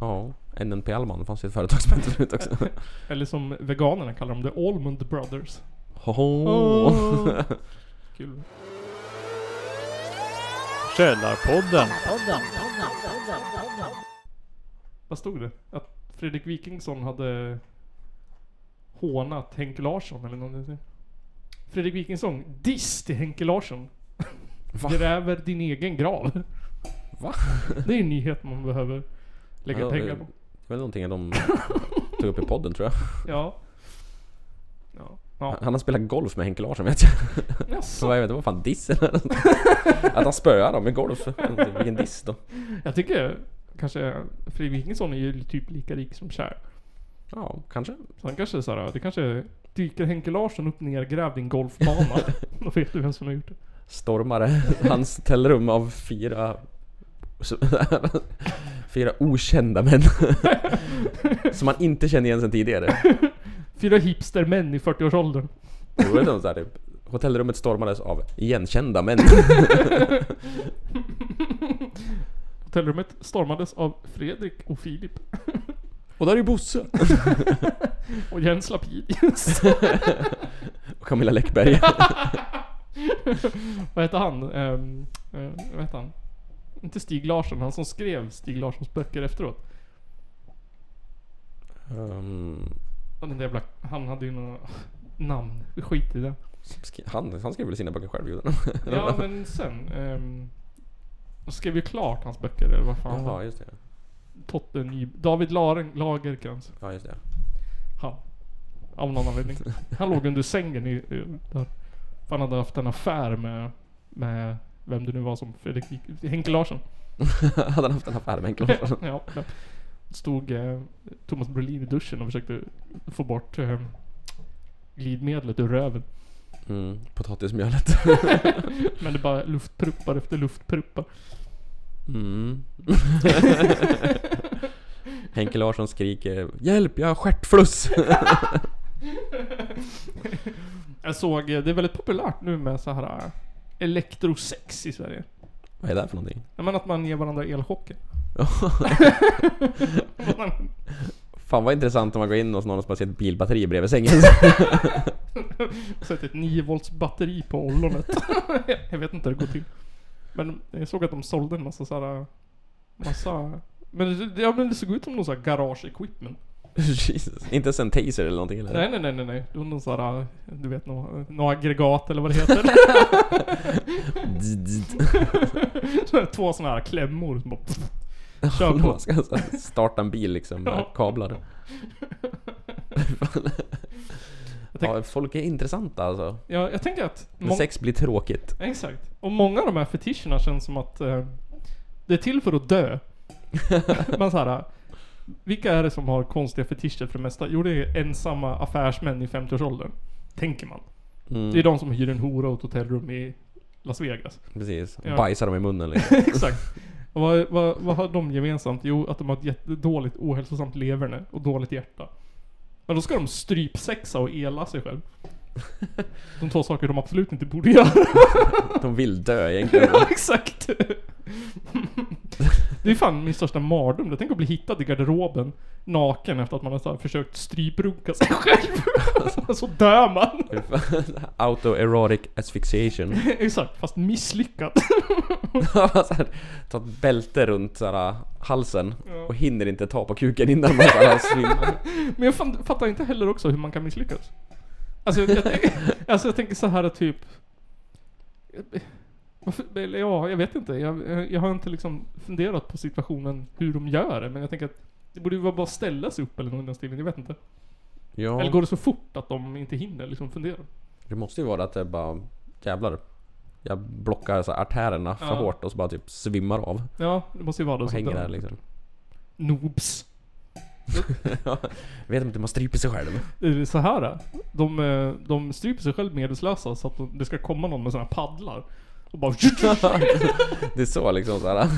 S4: Ja. NNP Alman fanns ju ett företag som hette förut också.
S1: Eller som veganerna kallar dem, The Almond Brothers.
S4: Hoho.
S1: Kul.
S6: Källarpodden.
S1: Vad stod det? Att Fredrik Wikingsson hade hånat Henke Larsson eller någonting. Fredrik Wikingsson, diss till Henke Larsson.
S4: Va?
S1: Gräver din egen grav.
S4: Va?
S1: Det är en nyhet man behöver lägga
S4: Ja,
S1: pengar på.
S4: Det var någonting de tog upp i podden tror jag.
S1: Ja. Ja.
S4: Han har spelat golf med Henke Larsson vet jag. Så
S1: Jaså?
S4: jag vet, det var fan diss eller något. Att han spöar dem i golf. Vilken diss då.
S1: Jag tycker kanske Fredrik Wikingsson är ju typ lika rik som Cher.
S4: Ja, kanske.
S1: Så han kanske såhär, det kanske dyker Henke Larsson upp nergrävd i en golfbana. Då vet du vem som har gjort det.
S4: Stormare hans hotellrum av fyra Fyra okända män [LAUGHS] Som man inte känner igen sen tidigare
S1: Fyra hipstermän i 40-årsåldern.
S4: Det var de så här, typ, Hotellrummet stormades av igenkända män [LAUGHS]
S1: Hotellrummet stormades av Fredrik och Filip. [LAUGHS]
S4: Och där är Bosse [LAUGHS]
S1: Och Jens Lapidus.
S4: Och Camilla Läckberg
S1: vad heter han? Um, vad heter han? Inte Stig Larsson, han som skrev Stig Larssons böcker efteråt.
S4: um,
S1: Han, den där jävla, han hade ju några namn. Vi skiter i det.
S4: han, han skrev väl sina böcker själv? [LAUGHS]
S1: Ja men sen. Um, skrev ju klart hans böcker eller vad fan
S4: Jaha just det
S1: Totte Ny... David Laren, Lagerkrans.
S4: Ja just det
S1: Han. Av någon anledning. Han låg under sängen i, där. Han hade haft en affär med, med vem det nu var som Fredrik Henke Larsson. [LAUGHS]
S4: Hade han haft en affär med Henke Larsson? [LAUGHS]
S1: ja, ja. Stod eh, Thomas Brolin i duschen och försökte få bort eh, glidmedlet ur röven.
S4: Mm, potatismjölet [LAUGHS]
S1: Men det bara luftpruppar efter luftpruppar.
S4: mm. [LAUGHS] Henke Larsson skriker Hjälp, jag har stjärtfluss! [LAUGHS]
S1: Jag såg, eh, det är väldigt populärt nu med så här eh, elektrosex i Sverige.
S4: Vad är det här för någonting?
S1: Jag menar att man ger varandra elchocker. [LAUGHS]
S4: Fan vad intressant om man går in hos någon som har sett ett bilbatteri bredvid sängen. [LAUGHS]
S1: Sätter ett 9 volts batteri på ollonet. [LAUGHS] jag vet inte hur det går till. Men jag såg att de sålde en massa såhär... Massa... Men det, ja, men det såg ut som någon sån här garage equipment. [LAUGHS]
S4: Jesus. Inte ens en taser eller någonting eller?
S1: Nej nej nej nej nej. Det var någon sån här, du vet något, något aggregat eller vad det heter. [LAUGHS] Två såna här klämmor som bara... [LAUGHS] Kör på.
S4: Man ska starta en bil liksom med kablar. Ja, folk är intressanta alltså.
S1: Ja, jag tänker att...
S4: Men
S1: mång-
S4: sex blir tråkigt.
S1: Exakt. Och många av de här fetischerna känns som att eh, det är till för att dö. Man så här, vilka är det som har konstiga fetischer för det mesta? Jo, det är ensamma affärsmän i 50-årsåldern. Tänker man.
S4: Mm,
S1: Det är de som hyr en hora och ett hotellrum i Las Vegas.
S4: Precis.
S1: Ja.
S4: Bajsar dem i munnen liksom. [LAUGHS]
S1: Exakt. Och vad, vad, vad har de gemensamt? Jo, att de har ett jättedåligt ohälsosamt leverne och dåligt hjärta. Men då ska de strypsexa och ela sig själv. [LAUGHS] De två saker de absolut inte borde göra.
S4: De vill dö egentligen. [LAUGHS]
S1: ja, exakt. Det är fan min största mardröm. Tänk att bli hittad i garderoben naken efter att man har så här försökt stryprunka sig själv. [LAUGHS] så dör man.
S4: Autoerotic asphyxiation. [LAUGHS]
S1: Exakt, fast [LAUGHS]
S4: här, ta ett bälte runt så här, halsen och hinner inte ta på kuken innan man så här svimmar.
S1: Men jag fan, fattar inte heller också hur man kan misslyckas. Alltså jag, jag, alltså jag tänker så här typ... Varför, ja, jag vet inte. Jag, jag- jag har inte liksom funderat på situationen hur de gör det. Men jag tänker att det borde ju vara bara ställa sig upp eller något i den stilen. Jag vet inte.
S4: Ja,
S1: Eller går det så fort att de inte hinner liksom fundera?
S4: det måste ju vara att det bara jävlar. Jag blockar så artärerna för
S1: Ja.
S4: hårt och så bara typ svimmar av.
S1: Ja, det måste ju vara det.
S4: Och
S1: så
S4: hänger där liksom.
S1: Noobs. [LAUGHS]
S4: Ja, vet inte om man stryper sig själv.
S1: Så här. De, eh, de stryper sig själv medvetslösa så att de- det ska komma någon med såna här paddlar. Och bara... [LAUGHS]
S4: Det är så liksom så här.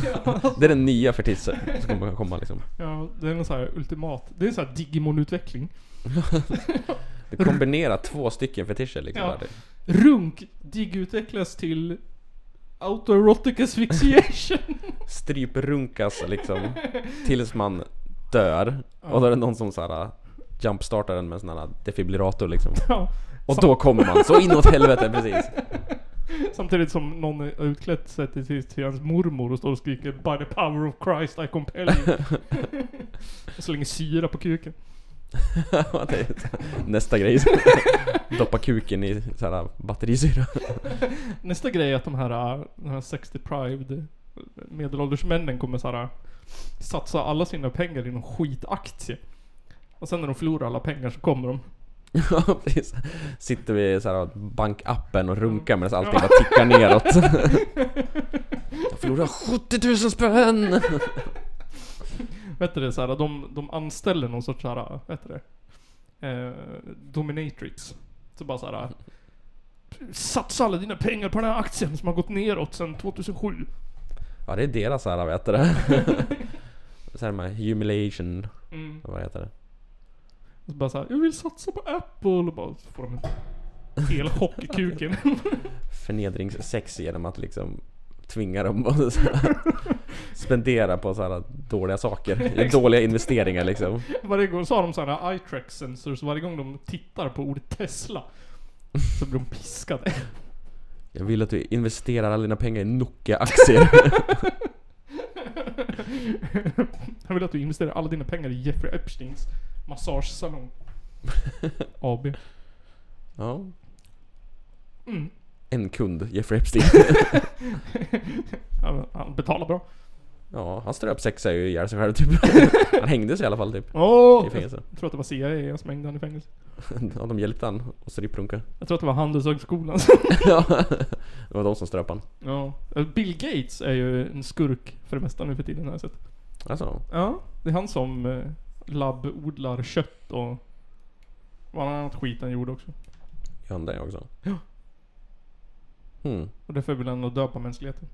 S4: Det är den nya fetischen som kommer komma liksom.
S1: Ja, det är en sån här ultimat. Det är en sån här Digimon-utveckling. [LAUGHS]
S4: Det kombinerar två stycken fetischer liksom.
S1: Ja.
S4: där.
S1: Runk dig utvecklas till autoerotic asphyxiation. [LAUGHS]
S4: Stryprunkas liksom. Tills man dör. Och då är det någon som så här jumpstartar den med en sån här defibrillator liksom.
S1: ja.
S4: Och då kommer man så inåt helvete precis. [LAUGHS]
S1: Samtidigt som någon är utklädd sig till, till hans mormor och står och skriker By the power of Christ I compel you. [LAUGHS] och slänger syra på kuken. [LAUGHS]
S4: Ja, det är nästa grej. Doppa kuken i så här batterisyra.
S1: Nästa grej är att de här, äh, de här sex deprived medelålders männen kommer så här äh, satsa alla sina pengar i någon skitaktie. Och sen när de förlorar alla pengar så kommer de. [LAUGHS]
S4: Ja precis. Sitter vi så här bankappen och runkar medan allting bara tickar neråt. [LAUGHS] Jag förlorade 70 000 spänn! [LAUGHS]
S1: Vet du det, så här, de, de anställer någon sorts så här, vet du det? Eh, dominatrix. Så bara så här. Satsa alla dina pengar på den här aktien som har gått neråt sedan 2007.
S4: Ja det är deras så här, vad heter det? Så här med humiliation,
S1: Mm.
S4: vad heter det?
S1: Och så bara så här, jag vill satsa på Apple. Och bara så får de en hel chock i kuken.
S4: Förnedringssex genom att liksom tvinga dem att så här, [LAUGHS] spendera på så här dåliga saker. [LAUGHS] Dåliga investeringar liksom.
S1: varje gång så har de så här eye track sensors. Varje gång de tittar på ordet Tesla. Så blir de piskade.
S4: Jag vill att du investerar alla dina pengar i Nokia-aktier. [LAUGHS]
S1: Jag vill att du investerar alla dina pengar i Jeffrey Epsteins massagesalong. [LAUGHS] AB.
S4: Ja.
S1: Mm.
S4: En kund, Jeffrey Epstein. [LAUGHS] [LAUGHS]
S1: Ja, Han betalar bra.
S4: Ja, han ströp sexa ju ihjäl sig själv typ. Han hängde sig i alla fall typ.
S1: Åh!
S4: I fängelse.
S1: Jag tror att det var CIA som hängde han i fängelse.
S4: Ja, de hjälpte han att stryprunka.
S1: Jag tror att det var Handelshögskolan.
S4: Ja, det var de som ströp han.
S1: ja. Bill Gates är ju en skurk för det mesta nu för tiden har jag sett.
S4: Alltså,
S1: Ja, det är han som eh, labbodlar kött och vad annat skit han gjorde också.
S4: gör han det också?
S1: Ja.
S4: Hmm.
S1: Och därför vill han nog döpa mänskligheten.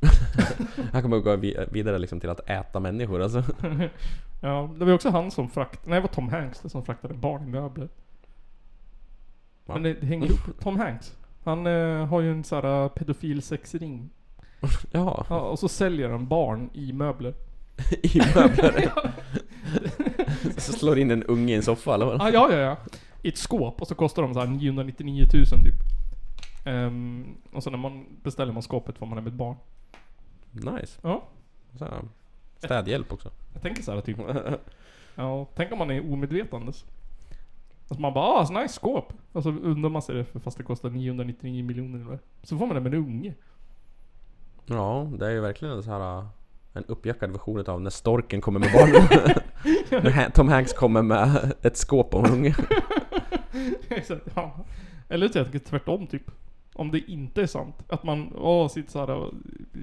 S1: [LAUGHS]
S4: Han kommer att gå vi- vidare liksom till att äta människor alltså. [LAUGHS]
S1: Ja, det var också han som fraktade, nej det var Tom Hanks det som fraktade barn i möbler.
S4: Va?
S1: Men det, det hänger ihop. [LAUGHS] Tom Hanks. Han eh, har ju en sån här pedofil sexring.
S4: Ja,
S1: Ja, och så säljer han barn i möbler.
S4: i möbler. Så slår in en unge i en soffa eller vad?
S1: Ah, ja, ja, ja. I ett skåp och så kostar de så här 999 000 typ. Ehm, och så när man beställer man skåpet får man hem ett barn.
S4: Nice.
S1: Ja.
S4: Så här, städhjälp också.
S1: Jag tänker så här typ. Ja, tänk om man är omedvetandes. Alltså man bara ah, så nice skåp. Och så undrar man sig det för fast det kostar 999 miljoner eller. Så får man det med en unge.
S4: Ja, det är ju verkligen en så här en uppjackad version av när storken kommer med barnen. [LAUGHS] när Tom Hanks kommer med ett skåp om en unge. [LAUGHS]
S1: Exakt, ja. Eller jag tänker tvärtom typ. Om det inte är sant. Att man åh, sitter såhär och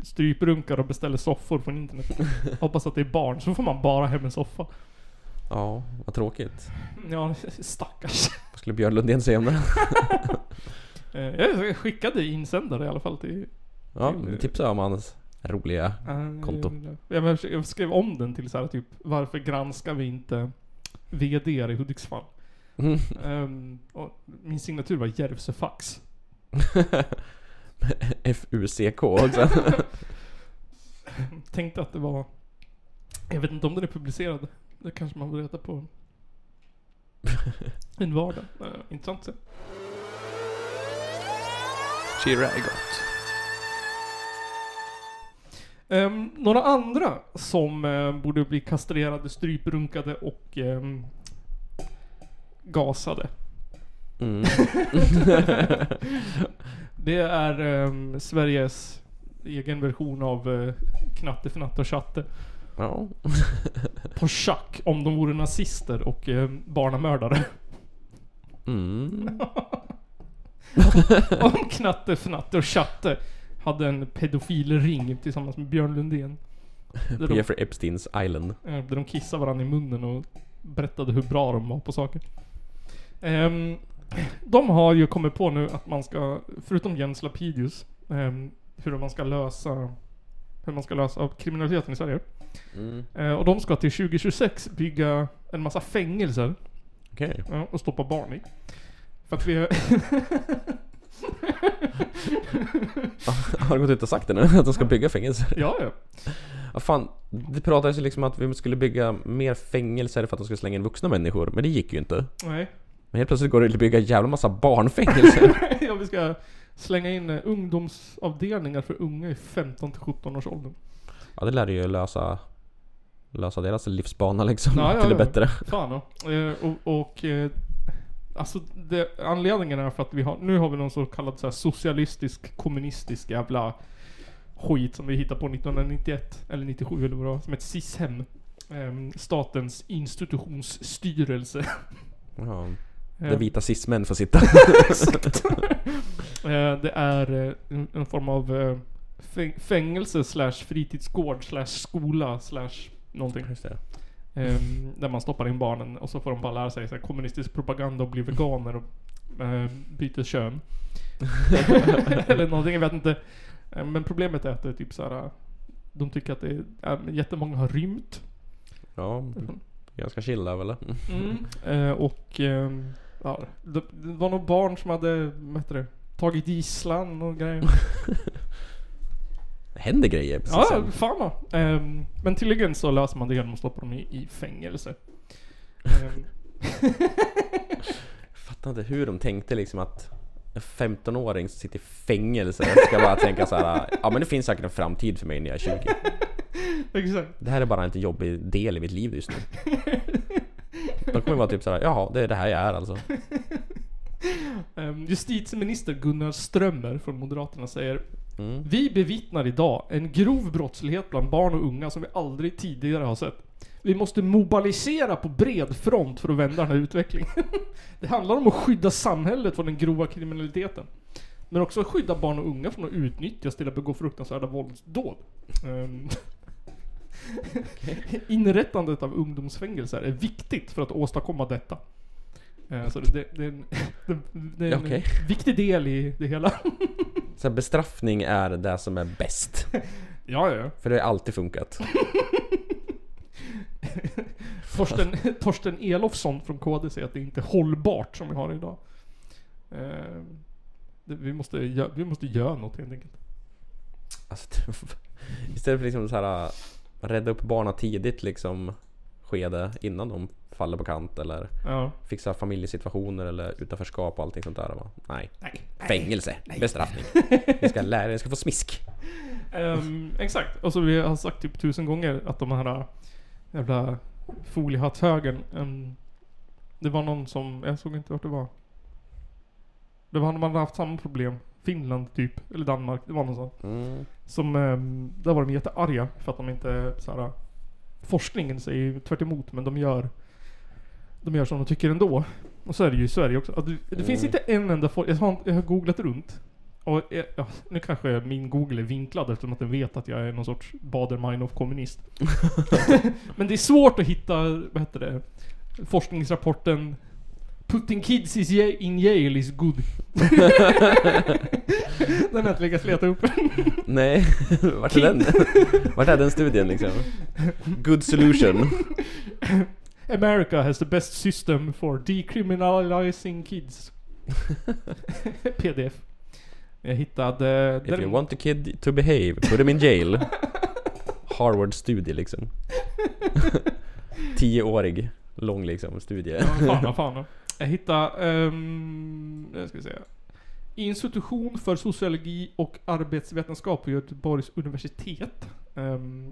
S1: stryprunkar och beställer soffor från internet. Hoppas att det är barn. Så får man bara hem en soffa.
S4: Ja, vad tråkigt.
S1: Ja, stackars.
S4: Vad skulle Björn Lundén säga om det? [LAUGHS]
S1: Eh, Jag skickade insändare i alla fall till...
S4: Ja, tipsa om hans roliga
S1: eh,
S4: Konto.
S1: Jag, jag skrev om den till så här typ Varför granskar vi inte VD i Hudiksvall?
S4: Mm.
S1: Och min signatur var Järvsöfax. [LAUGHS]
S4: F-U-C-K också. [LAUGHS]
S1: Tänkte att det var... Jag vet inte om den är publicerad. Det kanske man får reda på [LAUGHS] en vardag. Uh, intressant att se.
S4: Chirä är gott.
S1: Ehm, några andra som eh, borde bli kastrerade, stryprunkade och ehm, gasade.
S4: Mm. [LAUGHS]
S1: Det är ehm, Sveriges egen version av uh, Knatte, Fnatte och Tjatte.
S4: Ja. [LAUGHS]
S1: På schack om de vore nazister och uh, barnamördare.
S4: Mm. [LAUGHS]
S1: om Knatte, Fnatte och Tjatte hade en pedofilring tillsammans med Björn Lundén. [LAUGHS] Där de,
S4: Jeffrey Epsteins Island.
S1: eh, där de kissade varandra i munnen och berättade hur bra de var på saker. Ehm, de har ju kommit på nu att man ska, förutom Jens Lapidus, ehm, hur man ska lösa hur man ska lösa kriminaliteten i Sverige.
S4: Mm.
S1: Eh, och de ska till 2026 bygga en massa fängelser
S4: Okej.
S1: ja, och stoppa barn i. För att vi... [LAUGHS] [LAUGHS]
S4: Har du gått ut och sagt det nu? Att de ska bygga fängelser?
S1: ja, ja.
S4: Ja, fan, det pratades ju liksom att vi skulle bygga mer fängelser för att de skulle slänga in vuxna människor, men det gick ju inte.
S1: Nej.
S4: Men helt plötsligt går det att bygga en jävla massa barnfängelser. [LAUGHS]
S1: ja, vi ska slänga in eh, ungdomsavdelningar för unga i 15 till 17 års ålder.
S4: ja, det lär ju lösa, lösa deras livsbana liksom,
S1: Ja, ja,
S4: till det
S1: ja.
S4: bättre.
S1: Fan ja. Eh, och, och eh, Alltså det, anledningen är för att vi har, nu har vi någon så kallad så här socialistisk, kommunistisk jävla skit som vi hittade på 1991 eller 97 eller vad det var, som ett SIS-hem. Ehm, statens institutionsstyrelse.
S4: Ja,
S1: Eh,
S4: där vita cis-män får sitta. [LAUGHS]
S1: Exakt. [LAUGHS] Eh, det är eh, en, form av eh, fäng- fängelse slash fritidsgård slash skola slash någonting.
S4: Just det.
S1: Ehm, där man stoppar in barnen och så får de bara lära sig så här, kommunistisk propaganda och bli veganer och eh, byter kön. [LAUGHS] Eller någonting, jag vet inte. Eh, Men problemet är att det är typ så här. De tycker att det är, äh, jättemånga har rymt.
S4: Ja, [LAUGHS] ganska chill där väl? [LAUGHS]
S1: Mm. Eh, och ehm, ja, det, det var nog barn som hade, vad heter det, tagit gisslan och grejer.
S4: Det händer grejer precis
S1: Ja,
S4: sen.
S1: fan vad. Ehm, men tydligen så löser man det genom att stoppa dem i, i fängelse. Ehm, [LAUGHS]
S4: Fattar inte hur de tänkte liksom att en 15-åring som sitter i fängelse ska bara tänka så här. Ja men det finns säkert en framtid för mig när jag är 20. [LAUGHS]
S1: exakt.
S4: Det här är bara en lite jobbig del i mitt liv just nu. De kommer vara typ såhär, jaha det är det här jag är alltså.
S1: Ehm, justitieminister Gunnar Strömmer från Moderaterna säger
S4: Mm.
S1: Vi bevittnar idag en grov brottslighet bland barn och unga som vi aldrig tidigare har sett. Vi måste mobilisera på bred front för att vända den här utvecklingen. [LAUGHS] Det handlar om att skydda samhället från den grova kriminaliteten. Men också att skydda barn och unga från att utnyttjas till att begå fruktansvärda våldsdåd. Ehm, [LAUGHS] Inrättandet av ungdomsfängelser är viktigt för att åstadkomma detta. Eh, Så det, det, det är en, [LAUGHS] det, det är en
S4: Okej.
S1: viktig del i det hela.
S4: Så här, bestraffning är det som är bäst. [LAUGHS]
S1: Ja, ja.
S4: För det har alltid funkat. [LAUGHS]
S1: Torsten, Torsten Elofsson från KD säger att det inte är hållbart som vi har idag. Eh, det, vi, måste, vi måste göra något helt enkelt.
S4: Alltså, [LAUGHS] istället för liksom så här rädda upp barnen tidigt liksom skede innan de faller på kant eller
S1: Ja.
S4: fixa familjesituationer eller utanförskap och allting sånt där. Va? Nej.
S1: Nej.
S4: Fängelse, bestraffning. [LAUGHS] Ni ska lära er, ni ska få smisk.
S1: Ehm, exakt. Och så vi har sagt typ tusen gånger att de här äh, jävla foliehatthögern. Um, det var någon som, jag såg inte vart det var. Det var, man hade haft samma problem. Finland typ, eller Danmark, det var någon sån.
S4: Mm.
S1: Som, um, där var de jättearga för att de inte såhär, forskningen säger tvärt emot, men de gör de gör som de tycker ändå. Och så är det ju i Sverige också. Att det, det finns inte en enda jag, har, jag har googlat runt. Och jag, ja, nu kanske min google är vinklad eftersom att den vet att jag är någon sorts Bader-Meinhof-kommunist. [LAUGHS] [LAUGHS] men det är svårt att hitta, vad heter det, forskningsrapporten Putting kids is in jail is good. [LAUGHS] den har jag inte lyckats leta upp.
S4: Nej, [LAUGHS] vart är den? [LAUGHS] Vart är den studien liksom? Good solution.
S1: America has the best system for decriminalizing kids. PDF. Jag hittade...
S4: If you want a kid to behave, put him in jail. Harvard-studie liksom. Tioårig, lång liksom studie.
S1: Ja, fan, fan. Jag hittade... Um, jag ska säga. Institution för sociologi och arbetsvetenskap på Göteborgs universitet. Um,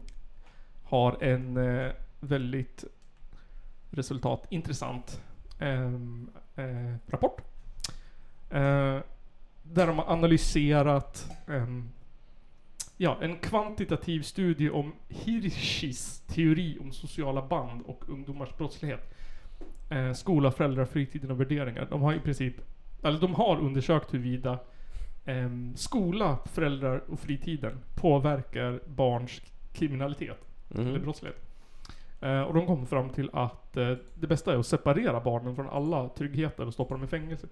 S1: har en uh, väldigt resultat intressant ehm, eh, rapport. Uh, där de har analyserat um, ja, en kvantitativ studie om Hirschis teori om sociala band och ungdomars brottslighet. Eh, skola, föräldrar, fritiden och värderingar. De har i princip, eller de har undersökt huruvida ehm, skola, föräldrar och fritiden påverkar barns kriminalitet eller
S4: Mhm.
S1: brottslighet. Eh, och de kom fram till att eh, det bästa är att separera barnen från alla tryggheter och stoppa dem i fängelse.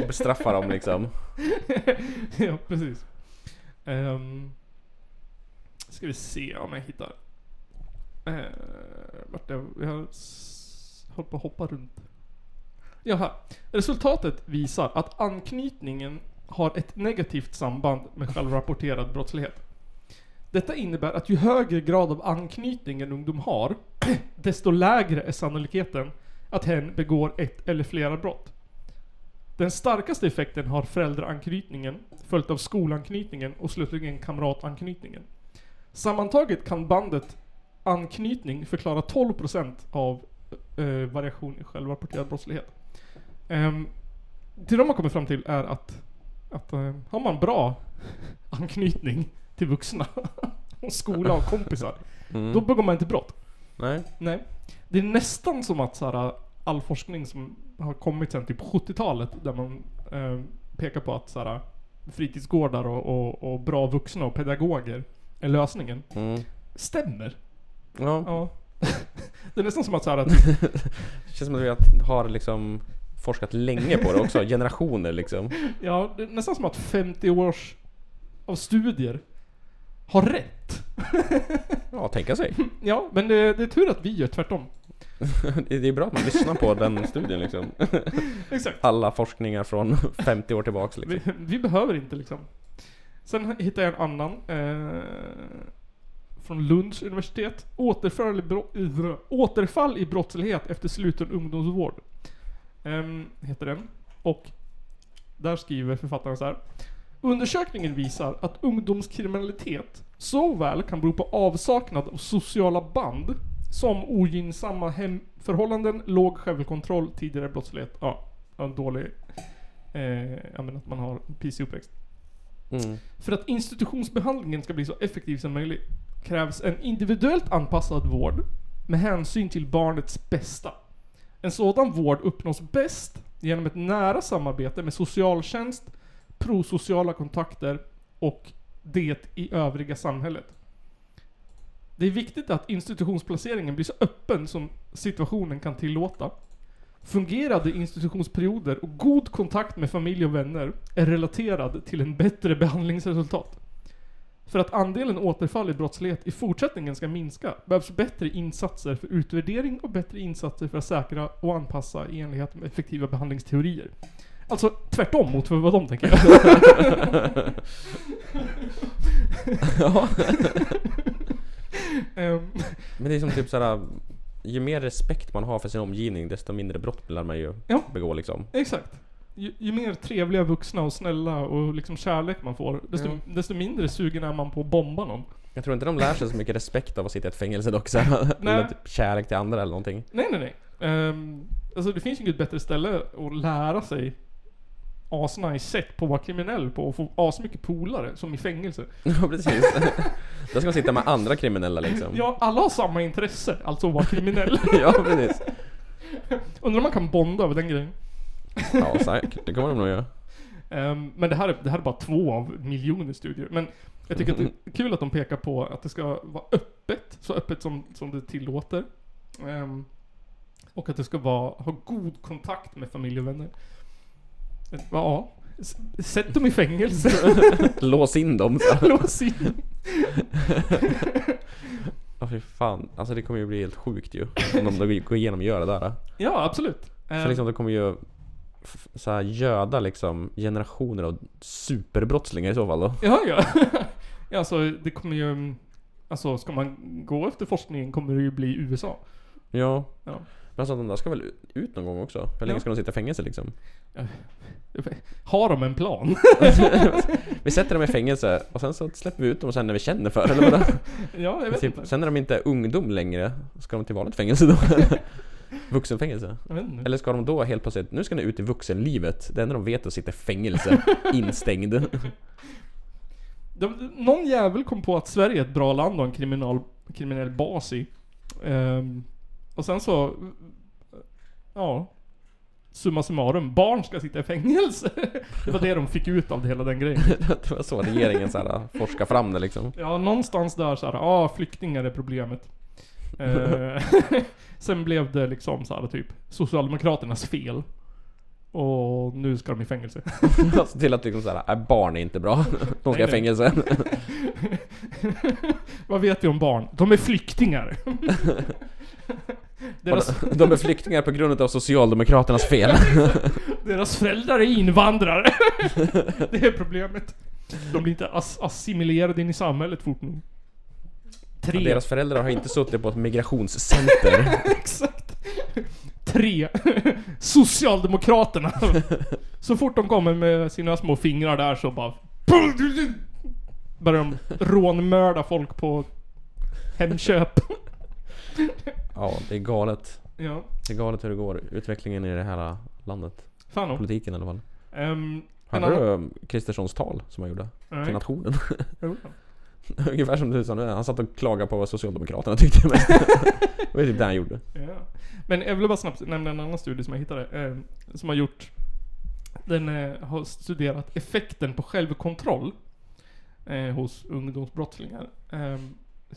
S4: Och bestraffa dem liksom. [LAUGHS]
S1: ja, precis. Um, ska vi se om jag hittar... Eh, vart är jag? har hållit på att hoppa runt. Jaha. Resultatet visar att anknytningen har ett negativt samband med självrapporterad brottslighet. Detta innebär att ju högre grad av anknytning en ungdom har, [CLEARS THROAT] desto lägre är sannolikheten att hen begår ett eller flera brott. Den starkaste effekten har föräldraanknytningen, följt av skolanknytningen och slutligen kamratanknytningen. Sammantaget kan bandet anknytning förklara 12% av eh, variation i självrapporterad brottslighet. Um, det de har kommit fram till är att, att eh, har man bra [LAUGHS] anknytning till vuxna, [LAUGHS] och skola och kompisar,
S4: Mm.
S1: då begår man inte brott.
S4: Nej.
S1: Nej. Det är nästan som att så här, all forskning som har kommit sen typ 70-talet där man eh, pekar på att så här, fritidsgårdar och, och, och bra vuxna och pedagoger är lösningen.
S4: Mm.
S1: Stämmer.
S4: Ja.
S1: Ja. [LAUGHS] det är nästan som att så här, att
S4: Det [LAUGHS] känns som att vi har- liksom forskat länge på det också. Generationer liksom.
S1: Ja, det är nästan som att 50 års av studier har rätt.
S4: Ja, tänka sig. [LAUGHS]
S1: Ja, men det, det är tur att vi gör tvärtom.
S4: Det det är bra att man lyssnar på den studien liksom.
S1: Exakt.
S4: Alla forskningar från 50 år tillbaks liksom.
S1: Vi, vi behöver inte liksom. Sen hittade jag en annan. Eh, från Lunds universitet. Återfall i, bro, återfall i brottslighet efter sluten ungdomsvård. Ehm, heter den. Och där skriver författaren så här. Undersökningen visar att ungdomskriminalitet såväl kan bero på avsaknad av sociala band som ogynnsamma hemförhållanden, låg självkontroll, tidigare brottslighet. Ja, en dålig... Eh, jag menar att man har en pisig uppväxt.
S4: Mm.
S1: För att institutionsbehandlingen ska bli så effektiv som möjligt krävs en individuellt anpassad vård med hänsyn till barnets bästa. En sådan vård uppnås bäst genom ett nära samarbete med socialtjänst, prosociala kontakter och det i övriga samhället. Det är viktigt att institutionsplaceringen blir så öppen som situationen kan tillåta. Fungerande institutionsperioder och god kontakt med familj och vänner är relaterad till en bättre behandlingsresultat. För att andelen återfall i brottslighet i fortsättningen ska minska behövs bättre insatser för utvärdering och bättre insatser för att säkra och anpassa i enlighet med effektiva behandlingsteorier. Alltså tvärtom mot vad de tänker.
S4: Ja. [LAUGHS]
S1: Ehm,
S4: Men det är som typ såhär Ju mer respekt man har för sin omgivning desto mindre brott lär man ju
S1: Ja.
S4: begå liksom.
S1: Exakt. Ju, ju mer trevliga vuxna och snälla och liksom kärlek man får, desto,
S4: Ja.
S1: desto mindre sugen är man på att bomba någon.
S4: Jag tror inte de lär sig så mycket respekt av att sitta i ett fängelse dock så. [LAUGHS] Eller typ kärlek till andra eller någonting.
S1: Nej, nej, nej. Um, alltså det finns ju inget bättre ställe att lära sig asnice sätt på att vara kriminell på och få asmycket polare som i fängelse. [LAUGHS]
S4: Ja precis. [LAUGHS] Där ska man sitta med andra kriminella liksom.
S1: Ja, alla har samma intresse, alltså att vara kriminell.
S4: ja precis.
S1: Undrar om man kan bonda över den grejen. [LAUGHS]
S4: Ja säkert, det kommer de nog göra.
S1: Ehm, men det här, är, det här är bara två av miljoner studier. Men jag tycker att det är kul att de pekar på att det ska vara öppet, så öppet som, som det tillåter. Ehm, och att det ska vara, ha god kontakt med familj och vänner. Ja, sätt dem i fängelse. [LAUGHS]
S4: Lås in dem så. [LAUGHS]
S1: Lås in.
S4: Ja fy fan, alltså det kommer ju bli helt sjukt ju. Om de går igenom och gör det där.
S1: Ja, absolut.
S4: För liksom det kommer ju så här göda liksom generationer av superbrottslingar i så fall då.
S1: Ja, ja. [LAUGHS] ja, alltså det kommer ju... Alltså ska man gå efter forskningen kommer det ju bli USA.
S4: Ja.
S1: Ja.
S4: Men alltså de där ska väl ut någon gång också? Hur länge
S1: Ja.
S4: ska de sitta i fängelse liksom? [LAUGHS]
S1: Har de en plan? [LAUGHS]
S4: Vi sätter dem i fängelse och sen så släpper vi ut dem sen när vi känner för det,
S1: ja, jag vet inte.
S4: sen när de inte är ungdom längre, ska de till vanligt fängelse då? Vuxenfängelse? Eller ska de då helt plötsligt, nu ska ni ut i vuxenlivet, det enda de vet är att sitta i fängelse, [LAUGHS] instängd.
S1: De, någon jävel kom på att Sverige är ett bra land och en kriminal, kriminell bas i. Ehm, och sen så... Ja. Summa summarum, barn ska sitta i fängelse. [LAUGHS] Det var det de fick ut av det hela den grejen. [LAUGHS]
S4: det var så regeringen så här, forskar fram det liksom.
S1: Ja, någonstans där så här, ja ah, flyktingar är problemet. Eh, [LAUGHS] sen blev det liksom så här, typ Socialdemokraternas fel. Och nu ska de i fängelse. [LAUGHS]
S4: Alltså till att liksom såhär, äh, barn är inte bra. [LAUGHS] De ska i fängelse.
S1: Vad vet vi om barn? De är flyktingar. deras,
S4: De är flyktingar på grund av Socialdemokraternas fel.
S1: deras föräldrar är invandrare. det är problemet. De blir inte ass- assimilerade in i samhället fort nog. Tre.
S4: Deras föräldrar har inte suttit på ett migrationscenter. [LAUGHS]
S1: Exakt. Tre. Socialdemokraterna. Så fort de kommer med sina små fingrar där så bara... Börjar de rånmörda folk på Hemköp.
S4: Ja, det är galet.
S1: Ja.
S4: Det är galet hur det går. Utvecklingen i det här landet.
S1: Fan om.
S4: Politiken i alla fall.
S1: Um,
S4: Hörde du um, Kristerssons tal som han gjorde? Till nationen? [LAUGHS] [LAUGHS] Ungefär som du sa nu, han satt och klagade på vad Socialdemokraterna tyckte mest. [LAUGHS] det var typ det han gjorde.
S1: Ja. Men jag vill bara snabbt nämna en annan studie som jag hittade. Eh, som har gjort... Den eh, har studerat effekten på självkontroll eh, hos ungdomsbrottslingar. Eh,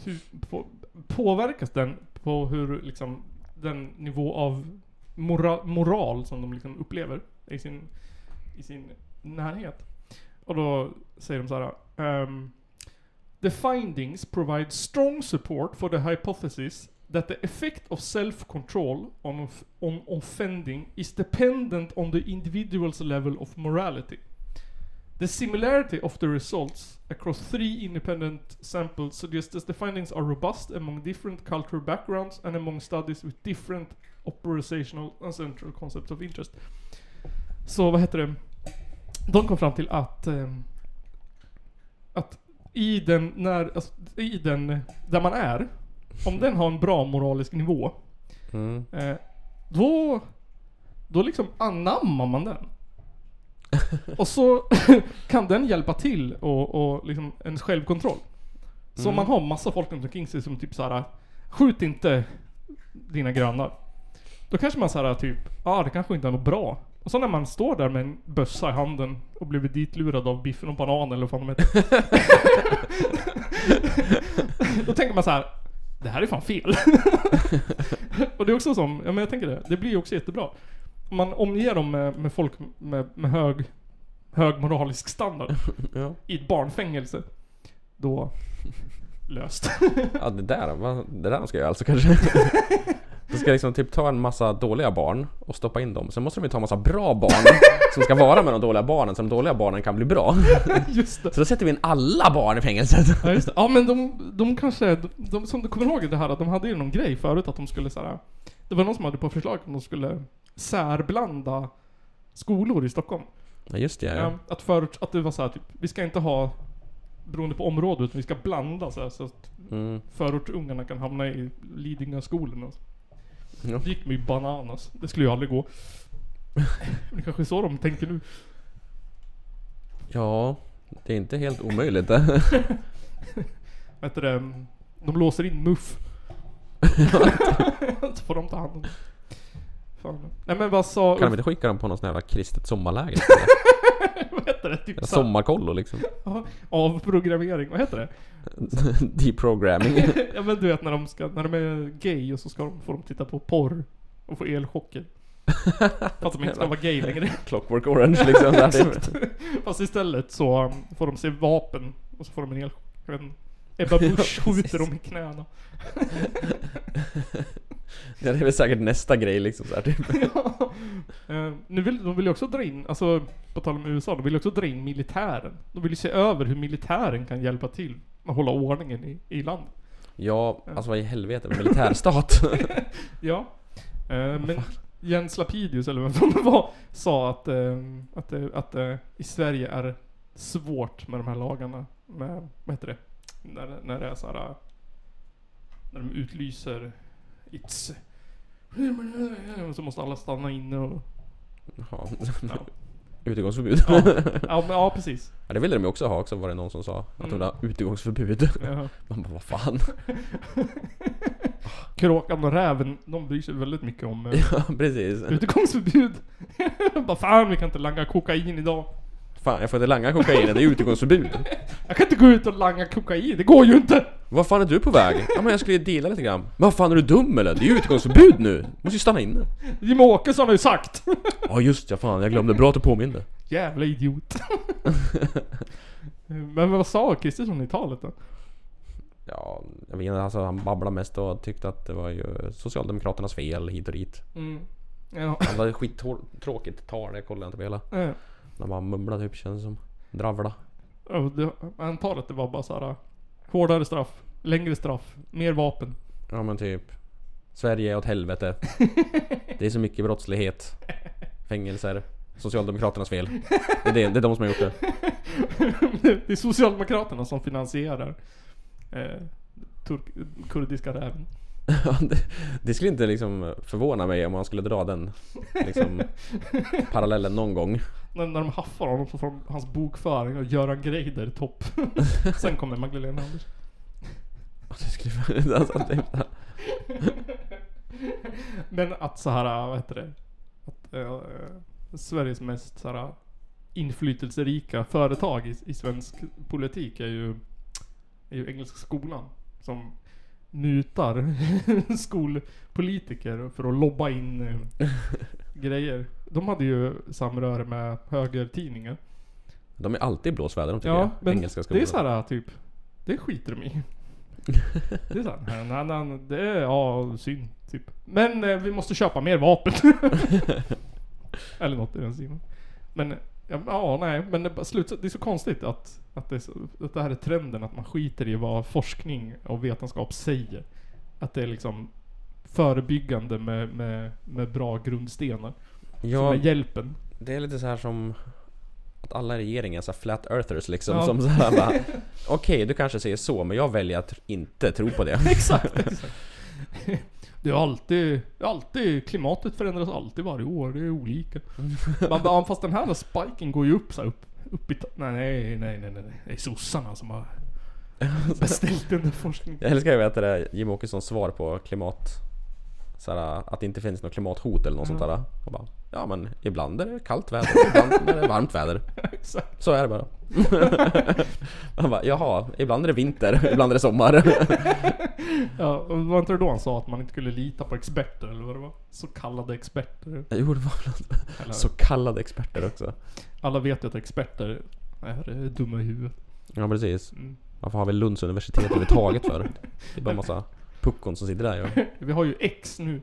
S1: hur på, påverkas den på hur liksom den nivå av mora, moral som de liksom upplever i sin, i sin närhet? Och då säger de så här. ehm, The findings provide strong support for the hypothesis that the effect of self-control on, off- on offending is dependent on the individual's level of morality. The similarity of the results across three independent samples suggests that the findings are robust among different cultural backgrounds and among studies with different operational and central concepts of interest. Så vad heter det? De kom fram till att ehm, att i den, när, alltså, i den, där man är, om den har en bra moralisk nivå,
S4: Mm.
S1: eh, då, då liksom anammar man den. [LAUGHS] Och så [LAUGHS] kan den hjälpa till och, och liksom ens självkontroll. Så om man har massa folk runt omkring sig som typ såhär, skjut inte dina grannar. Då kanske man såhär typ, ja ah, det kanske inte är något bra. Och så när man står där med en bössa i handen och blivit ditlurad av biffen och banan eller vad fan de heter. [LAUGHS] Då tänker man så här. Det här är fan fel. [LAUGHS] och det är också som, ja men jag tänker det, det blir ju också jättebra. Om man omger dem med, med folk med, med hög, hög moralisk standard [LAUGHS]
S4: Ja.
S1: i ett barnfängelse. Då, löst.
S4: ja, det där, vad- det där ska göra alltså kanske. De ska liksom typ ta en massa dåliga barn och stoppa in dem. Sen måste de ju ta en massa bra barn som ska vara med de dåliga barnen så de dåliga barnen kan bli bra. [LAUGHS]
S1: Just det.
S4: Så då sätter vi in alla barn i fängelset.
S1: Ja just det. Ja men de, de kanske, de, de, som du kommer ihåg det här att de hade ju någon grej förut att de skulle såhär Det var någon som hade på förslag att de skulle särblanda skolor i Stockholm.
S4: Ja just det, ja.
S1: Ja, att förut, att det var så här, typ, vi ska inte ha beroende på område utan vi ska blanda så, här, så att
S4: Mm.
S1: förortsungarna kan hamna i Lidingöskolan och så.
S4: Ja.
S1: Det gick ju bananas. Det skulle ju aldrig gå. [LAUGHS] Det kanske är så de tänker nu.
S4: ja, det är inte helt omöjligt. [LAUGHS]
S1: Vad heter det? De låser in Muff. [LAUGHS] så får de ta hand om det. Fan. Nej men vad sa...
S4: Kan de inte skicka dem på någon sån här kristet sommarläger?
S1: Vad heter det? Typ
S4: Eller
S1: så-
S4: Sommarkollo liksom.
S1: Ja, Avprogrammering, vad heter det? [LAUGHS]
S4: Deprogramming. [LAUGHS]
S1: ja men du vet när de ska, när de är gay och så ska de, får de titta på porr och få elchocker. [LAUGHS] Fast de inte ska vara gay längre.
S4: Clockwork Orange liksom.
S1: Fast istället så um, får de se vapen och så får de en elchock. Jag vet inte. Ebba Busch [LAUGHS] skjuter dem i knäna. [LAUGHS]
S4: Ja, det är väl säkert nästa grej liksom så här, typ. [LAUGHS]
S1: ja. Eh, nu vill, de vill ju också dra in, alltså på tal om USA, de vill ju också dra in militären. De vill ju se över hur militären kan hjälpa till att hålla ordningen i, i landet.
S4: Ja, alltså vad i helvete, militärstat.
S1: Ja. Eh, men Jens Lapidus, eller vem som det var, sa att, eh, att, det- att det i Sverige är svårt med de här lagarna. Med, vad heter det? När, när det är såhär... När de utlyser It's... [LAUGHS] Så måste alla stanna inne och...
S4: Ja.
S1: Ja, [LAUGHS]
S4: Utegångsförbud.
S1: ja, ja, men, ja precis.
S4: Ja, det ville de ju också ha också var det någon som sa. Att de
S1: Mm.
S4: ville ha utegångsförbud. [LAUGHS]
S1: Ja.
S4: Man bara, vad fan.
S1: Kråkan och räven, de bryr sig väldigt mycket om eh,
S4: Ja, precis.
S1: utegångsförbud. Bara fan vi kan inte langa kokain idag.
S4: Fan, jag får inte langa kokain, det är utegångsförbud.
S1: Jag kan inte gå ut och langa kokain, det går ju inte!
S4: Vad fan är du på väg? Ja men jag skulle ju deala lite grann. Men vad fan är du dum eller? Det är ju utegångsförbud nu. Måste ju stanna inne.
S1: Jimmie Åkesson har ju sagt!
S4: Ja just ja, fan jag glömde. Bra att du påminde.
S1: Jävla idiot. Men vad sa Kristersson i talet då?
S4: Ja, jag vet inte, alltså han babblade mest och tyckte att det var ju Socialdemokraternas fel hit och dit.
S1: Mm. Ja.
S4: Han hade skittråkigt tal, jag kollade inte på hela.
S1: eh,
S4: Han bara mumlade typ, känns som. Dravla.
S1: det- Men talet det var bara såhär Hårdare straff, längre straff, mer vapen.
S4: Ja men typ. Sverige är åt helvete. [LAUGHS] Det är så mycket brottslighet. Fängelser. Socialdemokraternas fel. Det är, det, det är de som har gjort det.
S1: det är Socialdemokraterna som finansierar eh, turk, kurdiska räven. [LAUGHS]
S4: Ja, det, det skulle inte liksom förvåna mig om man skulle dra den liksom, [LAUGHS] parallellen någon gång.
S1: När, när de haffar honom från hans bokföring och Göran Greider topp. [LAUGHS] Sen kommer Magdalena Andersson.
S4: Det skulle, alltså, typ, så här.
S1: Men att så här, vad heter det? Att eh, Sveriges mest så här, inflytelserika företag i, i svensk politik är ju, är ju Engelska skolan. Som mutar [LAUGHS] skolpolitiker för att lobba in eh, [LAUGHS] grejer. De hade ju samröre med högertidningar.
S4: De är alltid blåsväder de tycker
S1: Ja,
S4: jag.
S1: men
S4: Engelska
S1: det är så här typ, det skiter de i. [LAUGHS] Det är såhär, nej, nej, nej, det är, ja, synd, typ. Men eh, vi måste köpa mer vapen. Eller något i den stilen. Men, ja, ja, nej, men det, är bara slut, det är så konstigt att, att, det så, att det här är trenden, att man skiter i vad forskning och vetenskap säger. Att det är liksom förebyggande med, med, med bra grundstenar. Som
S4: Ja,
S1: är hjälpen.
S4: det är lite så här som att alla är så flat earthers liksom.
S1: Ja.
S4: Som så här bara [LAUGHS] Okej, du kanske säger så, men jag väljer att inte tro på det. [LAUGHS]
S1: exakt, exakt. [LAUGHS] Det är alltid, det är alltid, klimatet förändras alltid varje år, det är olika. [LAUGHS] Man bara, "Ja, fast den här spiken går ju upp så här, upp, upp i nej, nej, nej, nej, nej. Det är sossarna som har [LAUGHS] beställt den där forskningen.
S4: Jag älskar ju du det, Jimmie Åkessons svar på klimat såhär, att det inte finns något klimathot eller något sånt där. Och bara, ja men ibland är det kallt väder, ibland är det varmt väder. [LAUGHS]
S1: Exakt.
S4: Så är det bara. [LAUGHS] Han bara, jaha, ibland är det vinter, ibland är det sommar. [LAUGHS]
S1: Ja, var inte det då han sa att man inte skulle lita på experter eller vad det var? Så kallade experter.
S4: Jo, det var väl så kallade experter också.
S1: Alla vet ju att experter är eh, dumma i huvudet.
S4: Ja precis.
S1: Mm.
S4: Varför har vi Lunds universitet överhuvudtaget för? Det är bara massa puckon som sitter där och... [LAUGHS]
S1: Vi har ju X nu.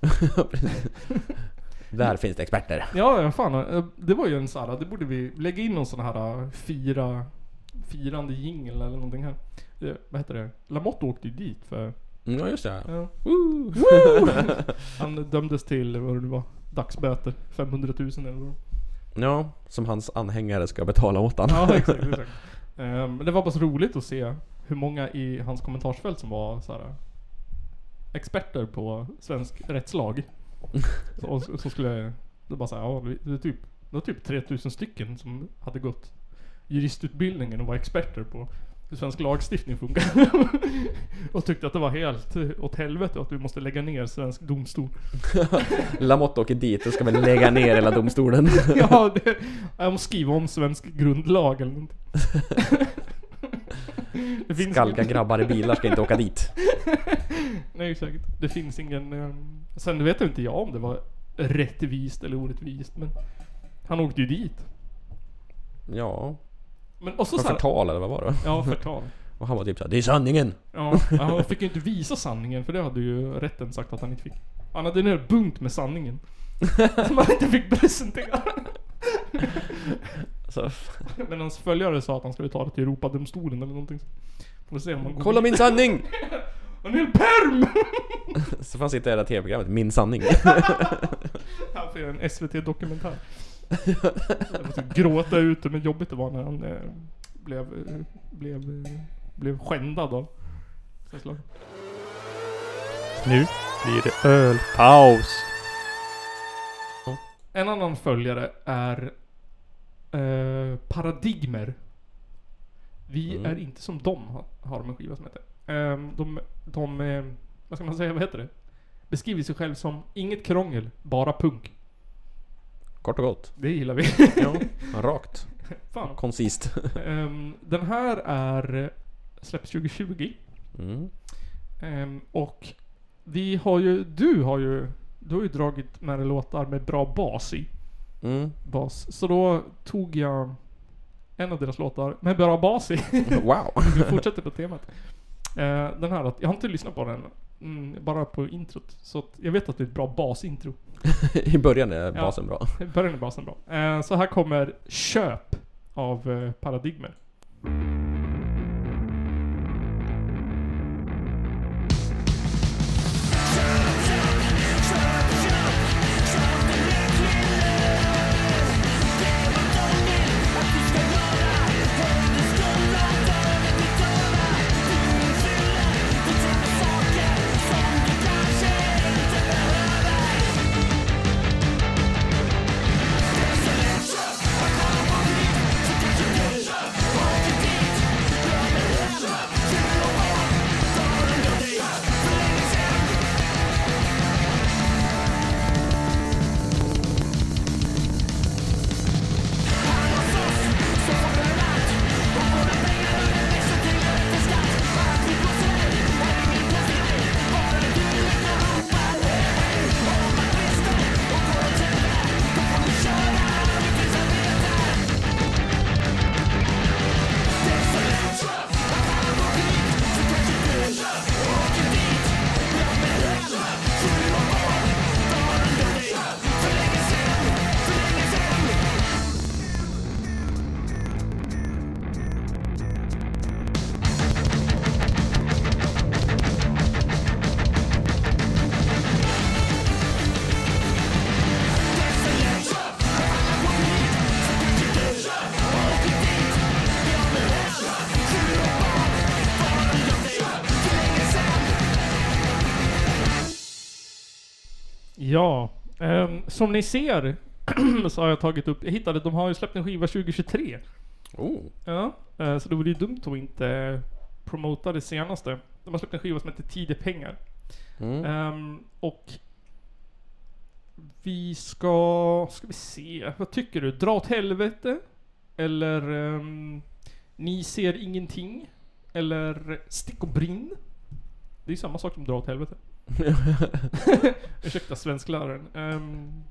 S1: [LAUGHS]
S4: Där finns det experter.
S1: Ja, ja fan. Det var ju en sån här, det borde vi lägga in någon sån här eh, fira, firande jingel eller någonting här. Det, vad heter det? Lamotte åkte ju dit för...
S4: Mm, Ja just det.
S1: Ja.
S4: Woo! [LAUGHS]
S1: Han dömdes till, vad det var, dagsböter. 500 000 eller vad.
S4: Ja, som hans anhängare ska betala åt han.
S1: Ja, exakt, exakt. Eh, Men det var bara så roligt att se hur många i hans kommentarsfält som var så här, experter på svensk rättslag. Så, och, så skulle det bara säga, ja det är typ, det var typ 3000 stycken som hade gått juristutbildningen och var experter på hur svensk lagstiftning funkar. [LAUGHS] och tyckte att det var helt åt helvete att vi måste lägga ner svensk domstol. [LAUGHS]
S4: Lamotte åker dit och ska väl lägga ner hela domstolen. [LAUGHS]
S1: ja, det, jag måste skriva om svensk grundlag eller någonting. [LAUGHS] Det finns
S4: Skalka
S1: ingen-
S4: grabbar i bilar ska inte åka dit. [LAUGHS]
S1: Nej exakt. Det finns ingen... ehm, sen vet inte jag om det var rättvist eller orättvist men... Han åkte ju dit.
S4: Ja,
S1: Men och så
S4: för
S1: så här,
S4: förtal eller vad var det?
S1: Ja, förtal. [LAUGHS]
S4: Och han var typ såhär, det är sanningen!
S1: Ja, han fick ju inte visa sanningen för det hade ju rätten sagt att han inte fick. Han hade en hel bunt med sanningen. Som han inte fick presentera.
S4: Så, [LAUGHS]
S1: Men hans följare sa att han skulle ta det till Europadomstolen eller någonting. Får se om man går
S4: Kolla min sanning! [LAUGHS]
S1: En hel perm! [LAUGHS]
S4: Så får han sitta i det där tv-programmet, Min sanning.
S1: Han får göra en SVT-dokumentär. Jag måste gråta ut hur men jobbigt det var när han eh, blev, eh, blev, eh, blev skändad av.
S6: Nu blir det ölpaus.
S1: En annan följare är eh, Paradigmer. Vi
S4: Mm.
S1: är inte som dem, har- har de en skiva som heter. Eh, de, de eh, vad ska man säga, vad heter det? Beskriver sig själv som inget krångel, bara punk.
S4: Kort och gott.
S1: Det gillar vi. [LAUGHS]
S4: Ja, [LAUGHS] rakt.
S1: Fan.
S4: Koncist. [LAUGHS]
S1: Ehm, den här är släpps 2020.
S4: Mm.
S1: Ehm, och vi har ju, du har ju, du har ju dragit med dig låtar med bra bas i.
S4: Mm.
S1: Bas. Så då tog jag en av deras låtar med bra bas i. [LAUGHS]
S4: Wow! [LAUGHS]
S1: Vi fortsätter på temat. Eh, den här, jag har inte lyssnat på den. Mm, bara på introt. Så jag vet att det är ett bra basintro. [LAUGHS]
S4: I början är basen bra.
S1: I början är basen bra. Eh, så här kommer Köp av eh, Paradigmer. Som ni ser [CLEARS THROAT] så har jag tagit upp, jag hittade, de har ju släppt en skiva 2023.
S4: Oh.
S1: Ja, eh, så det vore ju dumt att inte promota det senaste. De har släppt en skiva som heter Tid är pengar.
S4: Mm.
S1: Ehm, och vi ska, ska vi se, vad tycker du? Dra åt helvete? Eller ehm, Ni ser ingenting? Eller Stick och brinn? Det är ju samma sak som dra åt helvete. [LAUGHS] [LAUGHS] Ursäkta svenskläraren. Um,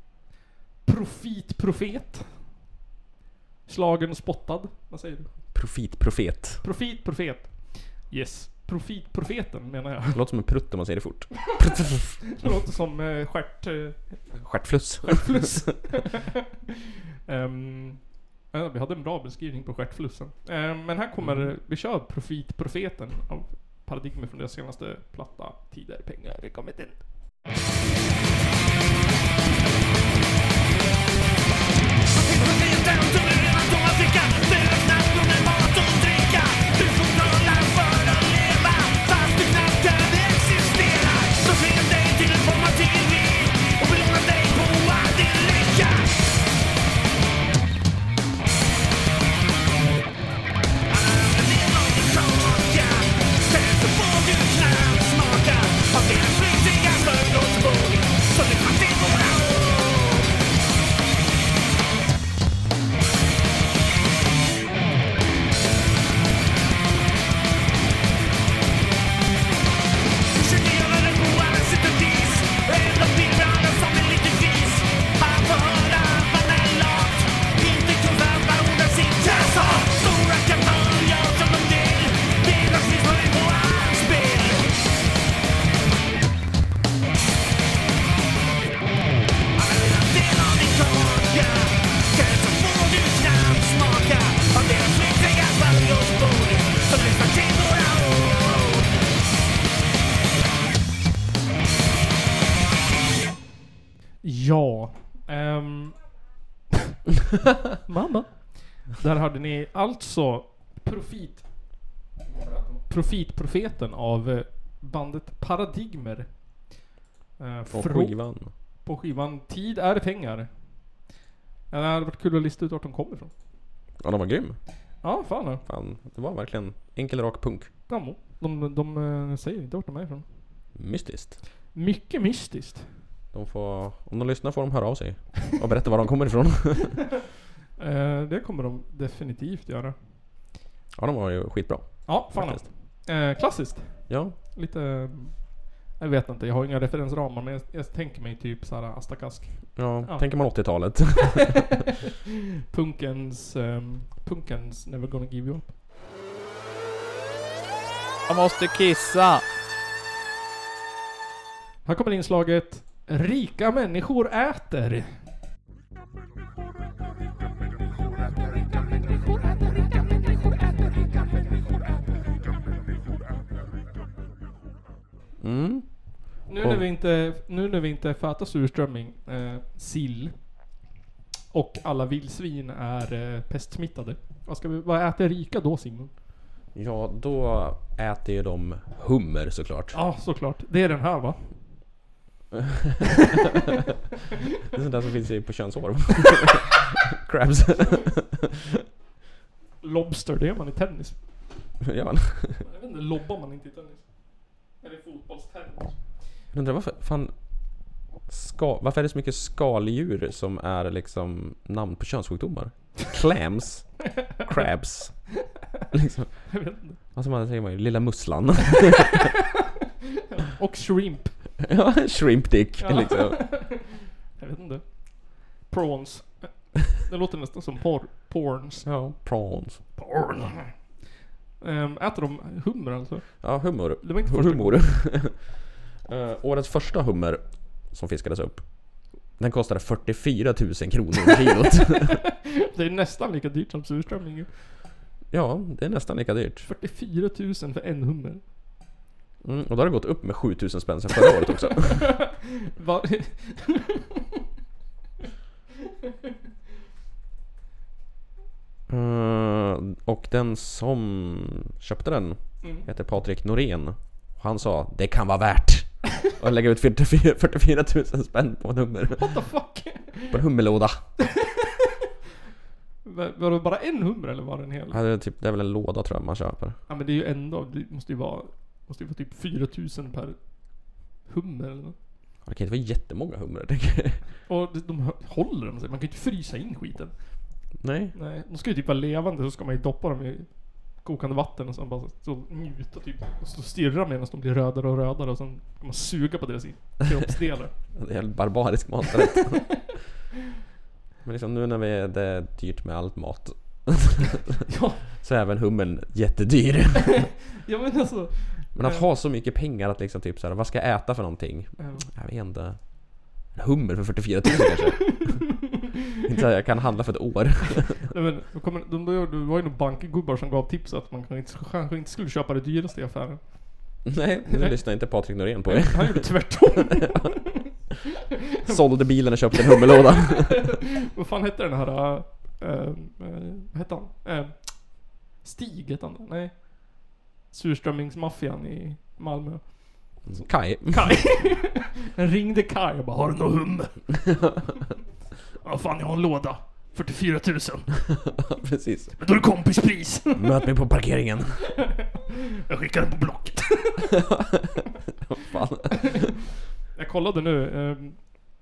S1: profit, profet. Slagen och spottad. Vad säger du?
S4: Profit, profet.
S1: Profit, profet. Yes. Profit, profeten menar jag.
S4: Det låter som en prutt om man säger det fort. [LAUGHS]
S1: Det låter som uh, stjärt... Uh,
S4: Stjärtfluss.
S1: stjärtfluss. [LAUGHS] [LAUGHS] Ehm, ja, vi hade en bra beskrivning på stjärtflussen. Ehm, men här kommer, vi kör Profit, profeten av Paradigmer från deras senaste platta Tider, pengar, det kommer Där hade ni alltså Profit. Profitprofeten av eh, bandet Paradigmer. Eh, frå-
S4: skivan.
S1: På skivan Tid är pengar. Ja, Det hade varit kul att lista ut vart de kommer ifrån.
S4: Ja, de var grym.
S1: Ja, fan. ja.
S4: Fan, det var verkligen enkel rak punk.
S1: Ja, må. de, de, eh, säger inte vart de är ifrån.
S4: Mystiskt.
S1: Mycket mystiskt.
S4: De får, om de lyssnar får de höra av sig och berätta var de kommer ifrån. [LAUGHS]
S1: Eh, det kommer de definitivt göra.
S4: Ja, de var ju skitbra.
S1: Ja, fan. Eh, klassiskt.
S4: Ja,
S1: Lite... Jag vet inte, jag har inga referensramar men jag, jag tänker mig typ såhär Asta Kask.
S4: ja,
S1: Ja.
S4: tänker man 80-talet. [LAUGHS]
S1: Punkens... ehm, punkens Never gonna give you up.
S6: Jag måste kissa.
S1: Här kommer inslaget Rika människor äter.
S4: Mm.
S1: Nu när vi inte, nu när vi inte äter surströmming, eh, sill och alla vildsvin är eh, pestsmittade. Vad, ska vi, vad äter rika då Simon?
S4: Ja, då äter ju de hummer såklart.
S1: Ja, såklart. Det är den här va? [LAUGHS]
S4: Det är sånt där som finns i- på könshår. [LAUGHS] Crabs.
S1: Lobster, det gör man i tennis. [LAUGHS]
S4: ja, men.
S1: Jag vet inte, lobbar man inte i tennis? Eller fotbollstennis?
S4: Jag undrar varför, fan, ska, varför är det så mycket skaldjur som är liksom namn på könssjukdomar? Clams, crabs, liksom.
S1: Jag vet inte.
S4: Alltså man säger man ju lilla musslan. [LAUGHS]
S1: Och shrimp.
S4: ja, shrimp dick
S1: Ja.
S4: liksom. [LAUGHS]
S1: Jag vet inte. Prawns. Det låter nästan som porr. Porns.
S4: Ja, prawns.
S1: Porn. Ehm, äter de hummer alltså?
S4: Ja, hummer.
S1: Det var inte första
S4: Humor. [LAUGHS] Eh, årets första hummer som fiskades upp. Den kostade 44 000 kronor kilot. [LAUGHS]
S1: Det är nästan lika dyrt som surströmming
S4: ja, det är nästan lika dyrt.
S1: 44 000 för en hummer.
S4: Mm, och då har det gått upp med 7 000 spänn sedan förra året också. [LAUGHS] Eh, och den som köpte den
S1: Mm.
S4: heter Patrik Norén. Han sa det kan vara värt att lägga ut 44, 44 000 spänn på en hummer.
S1: What the fuck?
S4: På en hummerlåda. [LAUGHS]
S1: Va- Var det bara en hummer eller var det en hel?
S4: Ja, det, är typ, det är väl en låda tror jag man köper.
S1: Ja men det är ju ändå, det måste ju vara, måste ju vara typ 4000 per hummer eller nåt.
S4: Det kan inte vara jättemånga humrar tänker jag.
S1: Och de, de håller de sig, man kan ju inte frysa in skiten.
S4: Nej.
S1: Nej, de ska ju typ vara levande så ska man ju doppa dem i kokande vatten och sen bara så njuta typ. Och stå och stirra medan de blir rödare och rödare och sen kan man suga på deras kroppsdelar. [LAUGHS]
S4: Det är en barbarisk maträtt. [LAUGHS] Men liksom nu när vi är, det är dyrt med allt mat. [LAUGHS]
S1: ja,
S4: Så är även hummen jättedyr.
S1: ja men alltså.
S4: Men att ha så mycket pengar att liksom typ såhär, vad ska jag äta för någonting?
S1: eh,
S4: Jag vet inte. En hummer för 44 000 kanske? [LAUGHS] inte så här, jag kan handla för ett år.
S1: Nej men, kommer, de, de, det var ju några bankgubbar som gav tips att man kanske inte, kanske inte skulle köpa det dyraste i affären.
S4: Nej, nu
S1: Nej.
S4: lyssnar inte Patrik Norén på er.
S1: Han gjorde tvärtom. [LAUGHS]
S4: Sålde bilen och köpte en hummerlåda. [LAUGHS]
S1: Vad fan hette den här... äh, äh, vad hette han? Äh, Stig hette han Nej. Surströmmingsmaffian i Malmö.
S4: Kaj.
S1: Kaj. Han ringde Kaj och bara Har du någon hummer? Ja fan jag har en låda. 44 000. [LAUGHS]
S4: Precis.
S1: Men då är det kompispris. [LAUGHS]
S4: Möt mig på parkeringen. [LAUGHS]
S1: Jag skickar den på Blocket.
S4: Fan.
S1: Jag kollade nu. ehm,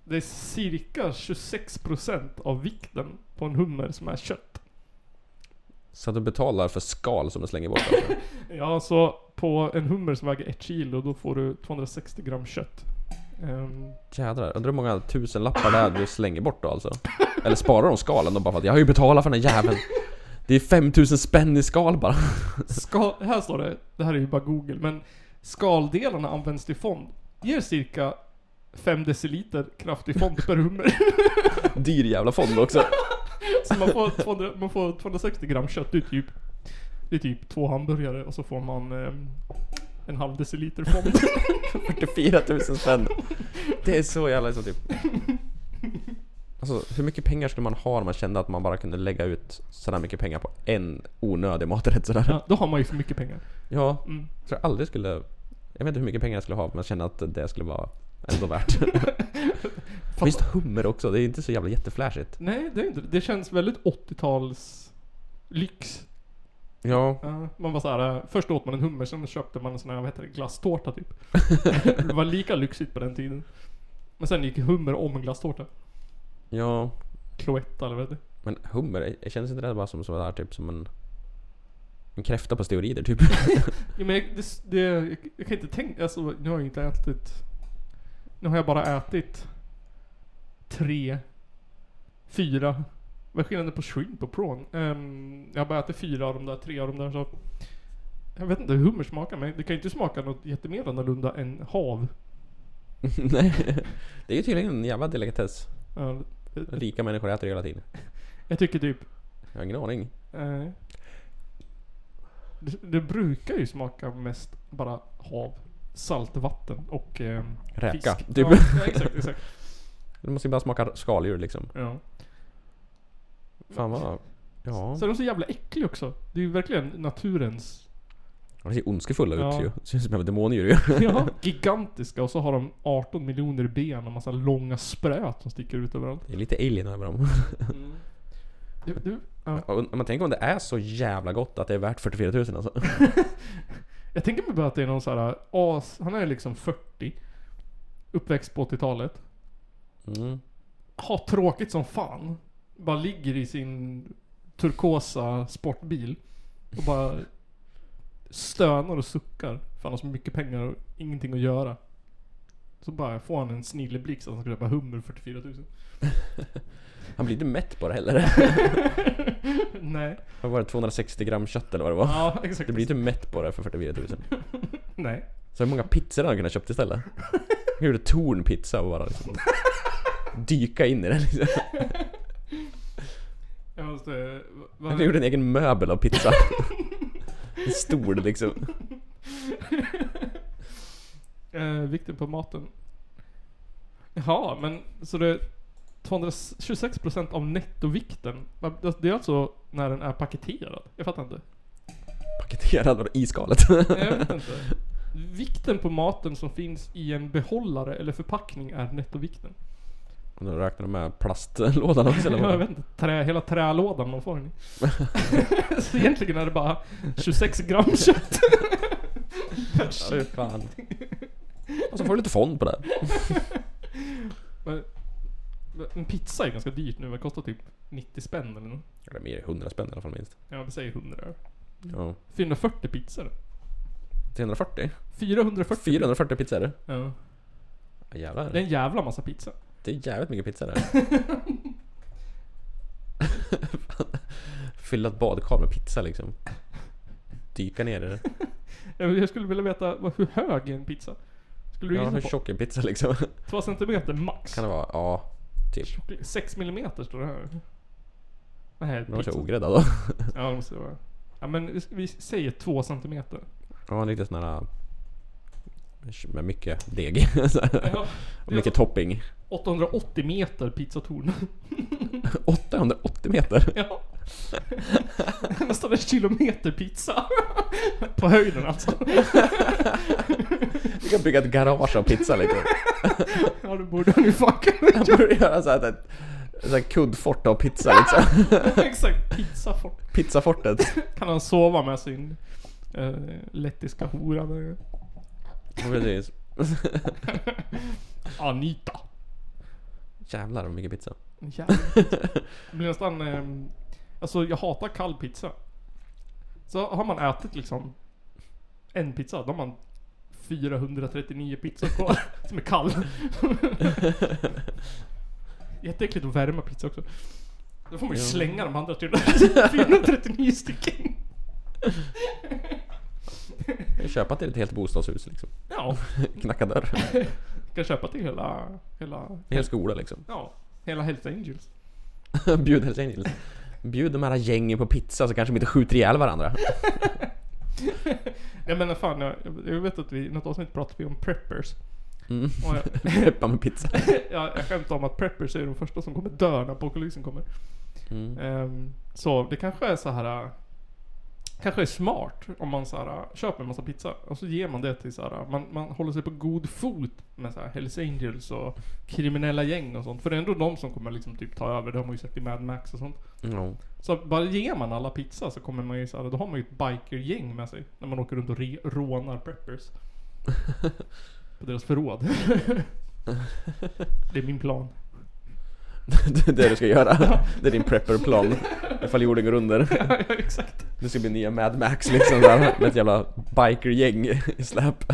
S1: Det är cirka 26% av vikten på en hummer som är kött.
S4: Så att du betalar för skal som du slänger bort alltså.
S1: Ja, så på en hummer som väger ett kilo då får du 260 gram kött. Ehm,
S4: Jädrar, undrar hur många tusen lappar är du slänger bort då alltså? Eller sparar de skalen då bara för att jag har ju betalat för den här jäveln. Det är 5000 spänn i skal bara.
S1: Skal, här står det, det här är ju bara google, men skaldelarna används till fond. Ger cirka 5 deciliter kraftig fond per hummer. [LAUGHS]
S4: Dyr jävla fond också.
S1: Så man får, 200, man får 260 gram kött, det är typ Det är typ två hamburgare och så får man ehm, en halv deciliter fond. [LAUGHS]
S4: 44 000 spänn Det är så jävla så typ Alltså hur mycket pengar skulle man ha om man kände att man bara kunde lägga ut sådär mycket pengar på en onödig maträtt sådär?
S1: Ja, då har man ju för mycket pengar.
S4: Ja,
S1: Mm.
S4: så jag aldrig skulle... Jag vet inte hur mycket pengar jag skulle ha men jag kände att det skulle vara ändå värt. [LAUGHS] Visst hummer också, det är inte så jävla jätteflashigt.
S1: Nej, det är inte det. känns väldigt 80-tals lyx.
S4: Ja,
S1: Ja, man var såhär, eh, först åt man en hummer, sen köpte man en sån här, vad heter det, glasstårta typ. [LAUGHS] det var lika lyxigt på den tiden. Men sen gick hummer om glasstårta.
S4: ja.
S1: Cloetta eller vad det?
S4: Men hummer, det känns inte det bara som sådär typ som en... En kräfta på steroider typ? [LAUGHS]
S1: Ja, men jag, det, det, jag, jag kan inte tänka, alltså nu har jag inte ätit Nu har jag bara ätit Tre Fyra Vad är skillnaden på shrimp och prawn? Ehm, jag har bara ätit fyra av de där, tre av de där så Jag vet inte hur hummer smakar men det kan ju inte smaka något jättemer annorlunda än hav [LAUGHS]
S4: Nej. Det är ju tydligen en jävla delikatess.
S1: Ja, det-
S4: Rika människor äter det hela tiden.
S1: Jag tycker typ
S4: Jag har ingen aning.
S1: eh, det, det brukar ju smaka mest bara hav Saltvatten och eh,
S4: Räka,
S1: fisk.
S4: typ.
S1: Ja, exakt, exakt. [LAUGHS]
S4: Det måste ju bara smaka skaldjur liksom.
S1: Ja.
S4: Fan vad... Ja.
S1: Så är de så jävla äckliga också. Det är ju verkligen naturens...
S4: De ser ondskefulla ut
S1: Ja.
S4: ju. Ser ut som jävla demondjur ju. [LAUGHS]
S1: Ja, gigantiska och så har de 18 miljoner ben och massa långa spröt som sticker ut överallt.
S4: Det är lite alien över dem.
S1: Du, du, ja.
S4: Om man tänker om det är så jävla gott att det är värt 44 000 alltså. [LAUGHS]
S1: Jag tänker mig bara att det är någon så här as... Han är liksom 40. Uppväxt på 80-talet.
S4: Mm.
S1: Har tråkigt som fan. Bara ligger i sin turkosa sportbil. Och bara stönar och suckar. För han har så mycket pengar och ingenting att göra. Så bara får han en snilleblixt att han ska köpa hummer för 44 000. [LAUGHS]
S4: Han blir inte mätt på det heller. [LAUGHS]
S1: Nej.
S4: Vad var det? 260 gram kött eller vad det var?
S1: Ja, exakt.
S4: Du blir inte mätt på det för 44 000. [LAUGHS]
S1: Nej.
S4: Så hur många pizzor hade han kunnat köpt istället? Han gjorde torn pizza och bara liksom Dyka in i den liksom.
S1: Jag måste... va-
S4: Han gjorde en egen möbel av pizza. [LAUGHS] En stol liksom.
S1: Eh, vikten på maten. Jaha, men så det... 226% av nettovikten. Va- Det är alltså när den är paketerad. Jag fattar inte.
S4: Paketerad och i skalet.
S1: Jag vet inte. Vikten på maten som finns i en behållare eller förpackning är nettovikten.
S4: Då räknar de med plastlådan också eller [LAUGHS]
S1: Ja, jag vet inte. Trä, hela trälådan man får den i. [LAUGHS] Så egentligen är det bara 26 gram kött.
S4: Ja, det fan. Och så får du lite fond på det. [LAUGHS]
S1: Men- En pizza är ganska dyrt nu. Det kostar typ 90 spänn eller nåt.
S4: Ja, det är mer 100 spänn i alla fall minst.
S1: Ja, vi säger 100 öre.
S4: Ja.
S1: 440 pizzor.
S4: 340?
S1: 440
S4: 440 pizzor?
S1: Ja.
S4: Ja,
S1: Det är
S4: jävlar.
S1: en jävla massa pizza.
S4: Det är jävligt mycket pizza där. [LAUGHS] Fylla ett badkar med pizza liksom. Dyka ner i det.
S1: Jag skulle vilja veta vad- hur hög är en pizza? Skulle du
S4: Ja,
S1: gissa
S4: hur
S1: på?
S4: tjock är en pizza liksom?
S1: 2 centimeter max.
S4: Kan det vara? Ja, typ.
S1: 6 millimeter står det här. Nej,
S4: Den var så
S1: pizza.
S4: ogräddad då.
S1: Ja, det måste det vara. Ja, men vi- säger 2 centimeter.
S4: Ja, en riktig sån här... Med mycket deg. [LAUGHS]
S1: Ja,
S4: Och mycket topping.
S1: 880 meter pizzatorn. [LAUGHS]
S4: 880 meter!
S1: ja. [LAUGHS] Nästan en kilometer pizza. På höjden alltså.
S4: Vi kan bygga ett garage av pizza liksom.
S1: Ja, det borde fan kunna
S4: Jag borde göra så här ett, så här kuddfort av pizza liksom.
S1: Exakt, pizzafort.
S4: Pizzafortet.
S1: Kan han sova med sin eh, lettiska hora där.
S4: Precis. [LAUGHS]
S1: Anita.
S4: Jävlar vad mycket pizza.
S1: Jävlar. Det blir nästan... ehm, alltså jag hatar kall pizza. Så har man ätit liksom en pizza, då har man 439 pizzor kvar [LAUGHS] som är kall. [LAUGHS] Jätteäckligt att värma pizza också. Då får man ju slänga de andra 439 stycken.
S4: Jag köpa till ett helt bostadshus liksom.
S1: Ja, [LAUGHS]
S4: Knacka dörr.
S1: kan köpa till hela... Hela...
S4: En hel skola liksom.
S1: Ja, hela Hells Angels. [LAUGHS]
S4: Bjud Hells Angels. Bjud de här gängen på pizza så kanske de inte skjuter ihjäl varandra. [LAUGHS]
S1: Jag menar fan, jag, jag vet att vi i något avsnitt pratade vi om preppers.
S4: Mm.
S1: Jag,
S4: Peppa med pizza.
S1: jag, jag skämtar om att preppers är de första som kommer dö när apokalypsen kommer.
S4: Mm.
S1: Ehm, så det kanske är så här. Kanske är smart om man så här, äh, köper en massa pizza och så ger man det till så här. äh, Man, man håller sig på god fot med så här Hells Angels och kriminella gäng och sånt. För det är ändå de som kommer liksom typ ta över. Det har man ju sett i Mad Max och sånt.
S4: Ja.
S1: Så bara ger man alla pizza så kommer man ju så här, då har man ju ett bikergäng med sig. När man åker runt och re- rånar preppers. [LAUGHS] på deras förråd. [LAUGHS] det är min plan.
S4: Det [LAUGHS] är det du ska göra. Det är din prepperplan. Ifall jorden går under. [LAUGHS]
S1: ja, exakt.
S4: Det ska bli nya Mad Max liksom där. Med ett jävla bikergäng i släp.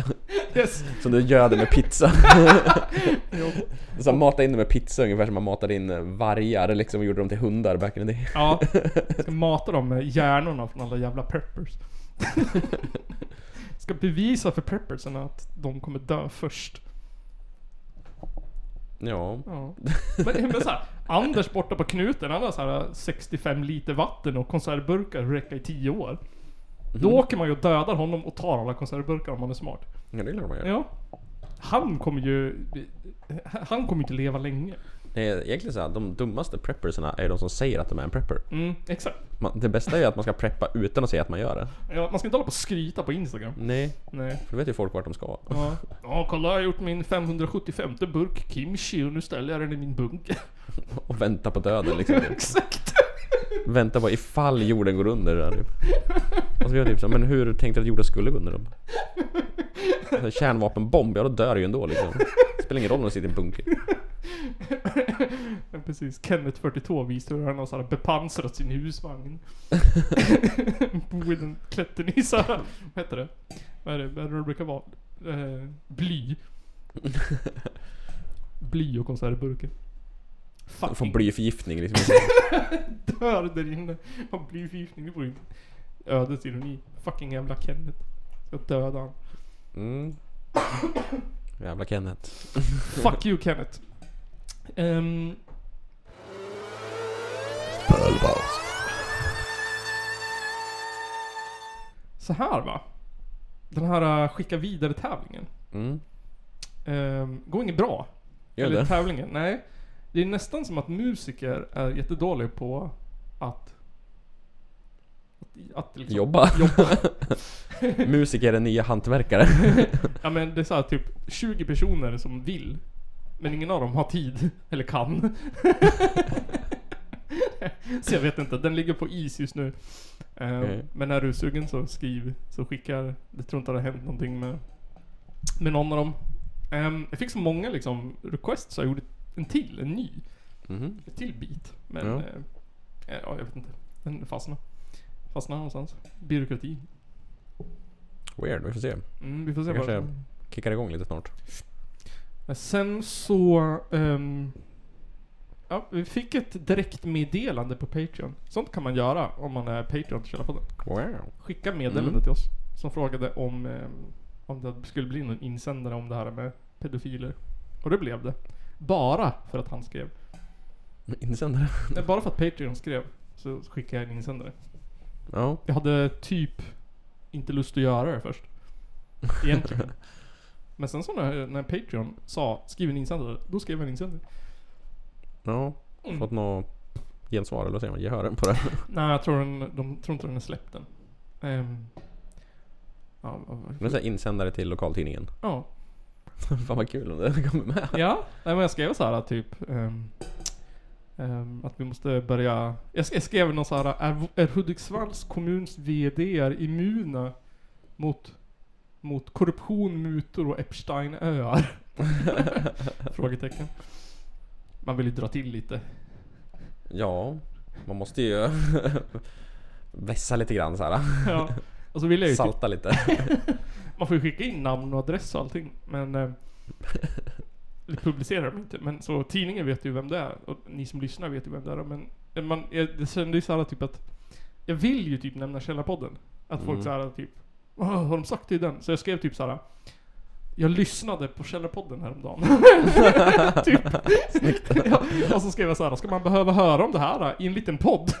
S1: Yes.
S4: Som du göder med pizza. [LAUGHS] Så mata in dem med pizza ungefär som man matade in vargar liksom och gjorde dem till hundar back in the day.
S1: Ja, jag ska mata dem med hjärnorna från alla jävla preppers. ska bevisa för preppersen att de kommer dö först.
S4: Ja.
S1: Ja. Men, men så här, Anders borta på knuten, han har så här 65 liter vatten och konservburkar räcka i 10 år. Då åker man ju och dödar honom och tar alla konservburkar om man är smart.
S4: Ja det är klart man gör.
S1: Ja. Han kommer ju... Han kommer inte leva länge.
S4: Det är egentligen så här, de dummaste preppersarna är de som säger att de är en prepper.
S1: Mm, exakt.
S4: Man, det bästa är att man ska preppa utan att säga att man gör det.
S1: Ja, man ska inte hålla på och skryta på Instagram.
S4: Nej,
S1: Nej.
S4: för då vet ju folk vart de ska.
S1: Ja. ja, kolla jag har gjort min 575 burk kimchi och nu ställer jag den i min bunker. [LAUGHS]
S4: Och vänta på döden liksom. [LAUGHS]
S1: Exakt.
S4: Vänta på ifall jorden går under där, typ. Och så jag typ så, men hur tänkte du att jorden skulle gå under då? Alltså, kärnvapenbomb, ja då dör du ju ändå liksom. Det spelar ingen roll om du sitter i en bunker.
S1: Ja, [LAUGHS] precis. Kenneth 42 visar hur han har såhär bepansrat sin husvagn. [LAUGHS] Bor i den klätten i såhär, vad heter det? Vad är det, vad är det det brukar vara? Eh, bly. [LAUGHS] Bly och konservburken.
S4: Får
S1: Fucking
S4: blyförgiftning liksom. [LAUGHS]
S1: dör där inne av blyförgiftning. Det vore ju ödets ironi. Fucking jävla Kenneth. Ska döda han.
S4: Mm. Jävla Kenneth.
S1: Fuck you Kenneth. Ehm, så här va. Den här uh, skicka vidare tävlingen.
S4: Mm.
S1: Um, går inget bra.
S4: Gör
S1: Eller
S4: det?
S1: tävlingen. Nej. Det är nästan som att musiker är jättedåliga på att... Att, liksom,
S4: Jobba.
S1: jobba. [LAUGHS]
S4: Musiker är nya hantverkare. [LAUGHS]
S1: Ja men det är så här, typ 20 personer som vill. Men ingen av dem har tid. [LAUGHS] Eller kan. så jag vet inte, den ligger på is just nu. Ehm,
S4: Okej.
S1: Men är du sugen så skriv, så skickar. Jag tror inte det har hänt någonting med, med någon av dem. Ehm, jag fick så många liksom requests så jag gjorde en till, en ny.
S4: Mhm.
S1: En till bit. Men,
S4: Ja.
S1: eh, ja jag vet inte. Den fastnade. Fastnade någonstans. Byråkrati.
S4: Weird, vi får se.
S1: Mm, vi får se vad
S4: kanske kickar igång lite snart.
S1: Men sen så... ehm, ja, vi fick ett direktmeddelande på Patreon. Sånt kan man göra om man är Patreon till Källarpodden.
S4: Wow.
S1: Skicka meddelande
S4: Mm.
S1: till oss. Som frågade om, ehm, om det skulle bli någon insändare om det här med pedofiler. Och det blev det. Bara för att han skrev.
S4: Insändare.
S1: Nej, bara för att Patreon skrev. Så skickade jag en insändare.
S4: Ja.
S1: Jag hade typ inte lust att göra det först. Egentligen. [LAUGHS] Men sen så när, när Patreon sa skriv en insändare, då skrev jag en insändare.
S4: Ja.
S1: Mm.
S4: Fått något gensvar eller vad säger man? Gehör på det? [LAUGHS]
S1: Nej, jag tror den, de tror inte den är släppt än. Ehm, ja,
S4: så här insändare till lokaltidningen.
S1: ja. [LAUGHS]
S4: Fan vad kul om det [LAUGHS] kommer med.
S1: ja. Nej, men jag skrev så här typ ehm, ehm, att vi måste börja... Jag, sk- jag skrev någon så här är, är Hudiksvalls kommuns VD är immuna mot, mot korruption, mutor och Epsteinöar? [LAUGHS] Frågetecken. Man vill ju dra till lite.
S4: Ja, man måste ju vässa lite grann så här.
S1: Ja. Och så vill jag ju typ,
S4: Salta lite.
S1: Man får ju skicka in namn och adress och allting. Men... Eh, publicerar de inte. Men så tidningen vet ju vem det är. Och ni som lyssnar vet ju vem det är. Men eh, man, jag, det kändes så här typ att... Jag vill ju typ nämna Källarpodden. Att folk
S4: Mm.
S1: så här typ... "Åh, har de sagt det i den? Så jag skrev typ så här. Jag lyssnade på Källarpodden häromdagen. [LAUGHS] typ. ja, och så skrev jag så här. Ska man behöva höra om det här eh, i en liten podd? [LAUGHS]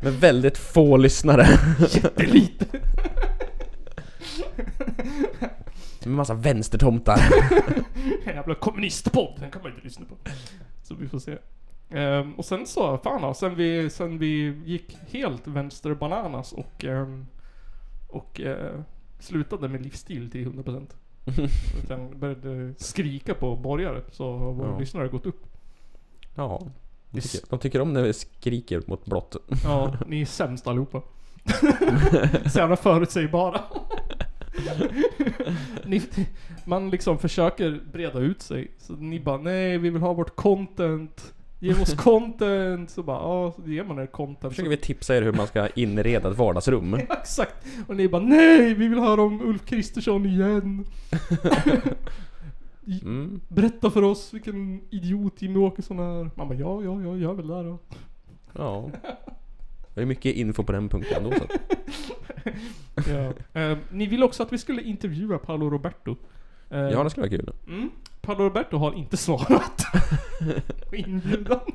S4: Med väldigt få lyssnare.
S1: Jättelite.
S4: Med massa vänstertomtar. [LAUGHS]
S1: En jävla kommunistpodd, den kan man inte lyssna på. Så vi får se. Ehm, och sen så, fan ja, sen vi, sen vi gick helt vänster bananas och, ehm, och eh, slutade med livsstil till 100%. Utan [LAUGHS] började skrika på borgare så har våra
S4: Ja.
S1: lyssnare gått upp.
S4: Ja. De tycker, de tycker om när vi skriker mot blått.
S1: Ja, ni är sämst allihopa. [LAUGHS] Så jävla förutsägbara. [LAUGHS] ni, man liksom försöker breda ut sig. Så ni bara nej, vi vill ha vårt content. Ge oss [LAUGHS] content. Så bara ja, så ger man er content.
S4: försöker vi tipsa er hur man ska inreda ett vardagsrum. [LAUGHS]
S1: Ja, Exakt. Och ni bara nej, vi vill höra om Ulf Kristersson igen.
S4: Mm.
S1: Berätta för oss vilken idiot Jimmie Åkesson är. Man bara ja, ja, ja, gör väl det då.
S4: Ja. Det är mycket info på den punkten ändå så [LAUGHS]
S1: Ja. Eh, ni vill också att vi skulle intervjua Paolo Roberto. Eh,
S4: Ja, det skulle vara kul.
S1: Mm. Paolo Roberto har inte svarat [LAUGHS] på inbjudan. [LAUGHS]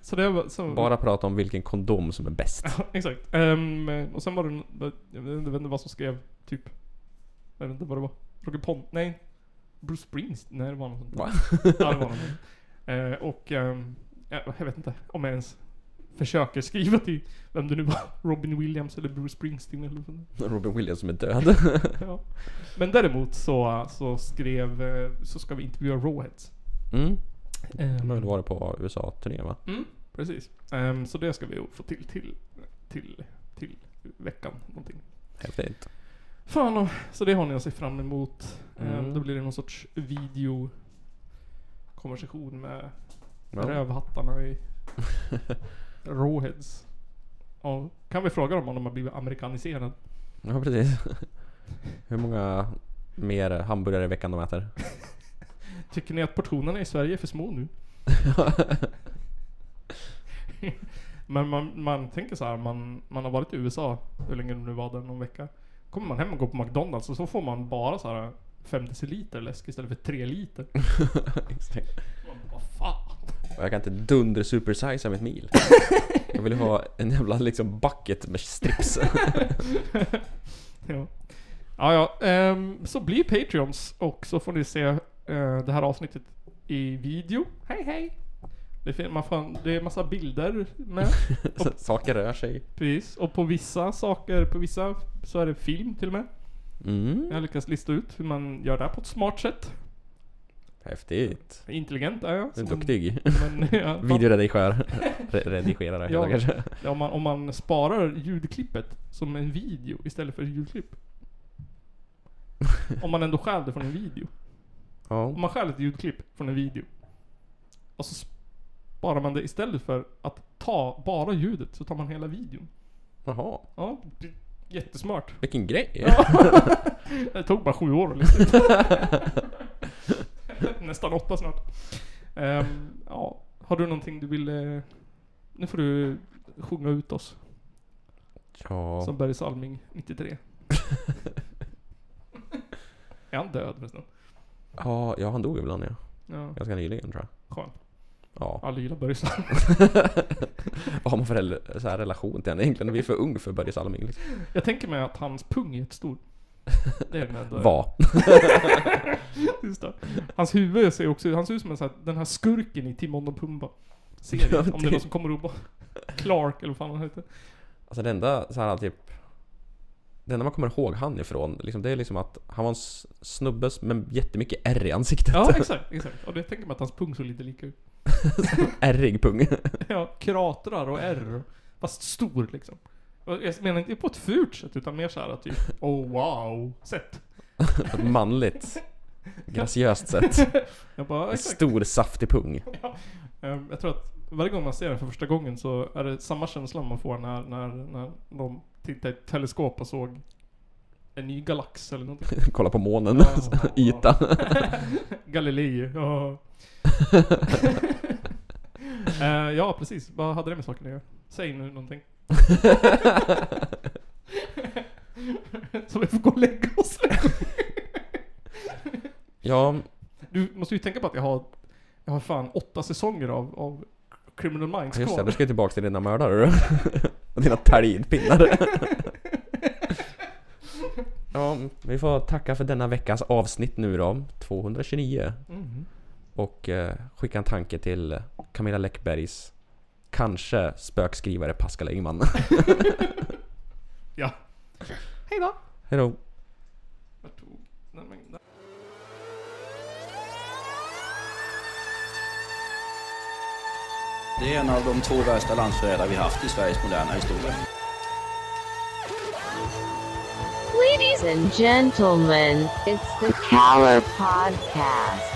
S1: så det var... Så,
S4: Bara prata om vilken kondom som är bäst.
S1: Ja, exakt. Ehm, och sen var det... Jag vet inte- vad som skrev, typ... Jag vet inte vad det var. Roger Pont... Nej. Bruce Springsteen? Nej, det var något sånt.
S4: Va?
S1: Ja, det var något. Eh, och... ja, jag vet inte om jag ens försöker skriva till vem det nu var. [LAUGHS] Robin Williams eller Bruce Springsteen eller sånt. [LAUGHS]
S4: Robin Williams som är död. [LAUGHS]
S1: Ja. Men däremot så, så skrev, så ska vi intervjua Rawheads.
S4: Mm.
S1: Ehm,
S4: De varit på USA-turné va?
S1: Mm, precis. Ehm, så det ska vi få till till, till, till veckan någonting.
S4: Häftigt.
S1: Fan så det har ni att se fram emot.
S4: Mm.
S1: då blir det någon sorts video konversation med
S4: Ja.
S1: rövhattarna i [LAUGHS] Rawheads. Ja, kan vi fråga dem om de har blivit amerikaniserade?
S4: Ja, precis. Hur många mer hamburgare i veckan de äter? [LAUGHS]
S1: Tycker ni att portionerna i Sverige är för små nu? [LAUGHS] Men man, man tänker så här, man, man har varit i USA, hur länge det nu var där, någon vecka. Kommer man hem och går på McDonalds och så får man bara så här 5 deciliter läsk istället för 3 liter. Man bara, Vad fan?
S4: Och jag kan inte dunder supersize mitt mil. [LAUGHS] Jag vill ha en jävla liksom bucket med strips. [LAUGHS]
S1: Ja. Ja, ja. ehm, så bli Patreons och så får ni se eh, det här avsnittet i video. Hej hej! Det, fin- man får, det är massa bilder med. [LAUGHS]
S4: Så Saker rör sig.
S1: Precis. Och på vissa saker, på vissa så är det film till och med.
S4: Mm.
S1: Jag har lyckats lista ut hur man gör det på ett smart sätt.
S4: Häftigt.
S1: Intelligent är jag. Som-
S4: duktig.
S1: Men, ja, [LAUGHS]
S4: Videoredigerare. Re- Redigerare
S1: Ja.
S4: kanske.
S1: Ja, om, man, om man sparar ljudklippet som en video istället för ett ljudklipp. om man ändå stjäl det från en video.
S4: Ja.
S1: Om man stjäl ett ljudklipp från en video. Och så sparar man det istället för att ta bara ljudet så tar man hela videon.
S4: Jaha.
S1: Ja, jättesmart.
S4: Vilken grej. [LAUGHS]
S1: Det tog bara sju år att lista [LAUGHS] åtta snart. Ehm, ja, har du någonting du vill... eh, nu får du sjunga ut oss.
S4: Ja.
S1: Som Berg Salming 93. är han död förresten?
S4: Ja, ja, han dog ibland ja.
S1: Ja,
S4: Ganska nyligen tror jag.
S1: skönt.
S4: Ja.
S1: Alla gillar Börje Salming.
S4: Vad [LAUGHS] har man för rel- så här relation till henne egentligen? Vi är för ung för Börje Salming liksom.
S1: Jag tänker mig att hans pung är jättestor. [LAUGHS] Det är den enda.
S4: Var. [LAUGHS]
S1: Just det. Hans huvud ser också Han ser ut som en sån här, den här skurken i Timon och Pumba. Serien.
S4: Ja,
S1: Om det är
S4: det-
S1: någon som kommer bara... Clark eller vad fan han heter.
S4: Alltså det enda så här typ Det enda man kommer ihåg han ifrån liksom, Det är liksom att han var en s- snubbe med jättemycket ärr i ansiktet.
S1: Ja, [LAUGHS] exakt, exakt. Och det tänker man att hans pung såg lite lika ut.
S4: Ärrig pung.
S1: Ja, kratrar och ärr. Fast stor liksom. Jag menar inte på ett fult sätt utan mer såhär typ [LAUGHS] Oh wow, sätt.
S4: Ett [LAUGHS] manligt [LAUGHS] Graciöst sätt.
S1: Jag bara,
S4: En
S1: exakt.
S4: stor saftig pung.
S1: Ehm, Jag tror att varje gång man ser den för första gången så är det samma känsla man får när, när, när de tittar i ett teleskop och såg en ny galax eller någonting.
S4: Kolla på månen.
S1: Ja, ja, ja.
S4: Yta.
S1: Galilei, ja. Eh, ja, precis. Vad hade det med saken att göra? Säg nu någonting. [LAUGHS] så vi får gå och lägga oss. [LAUGHS]
S4: Ja,
S1: Du måste ju tänka på att jag har, jag har fan åtta säsonger av, av Criminal Minds
S4: just det.
S1: kvar.
S4: Du ska ju tillbaka till dina mördare du. [LAUGHS] Och dina talgpinnar. Ja, vi får tacka för denna veckas avsnitt nu då, 229.
S1: Mm.
S4: Och eh, skicka en tanke till Camilla Läckbergs kanske spökskrivare Pascal Engman. [LAUGHS]
S1: Ja. Hej då! Den mängden.
S8: Det är en av de två värsta landsförrädare vi haft i Sveriges moderna historia.
S2: Ladies and gentlemen, it's the Caller Podcast.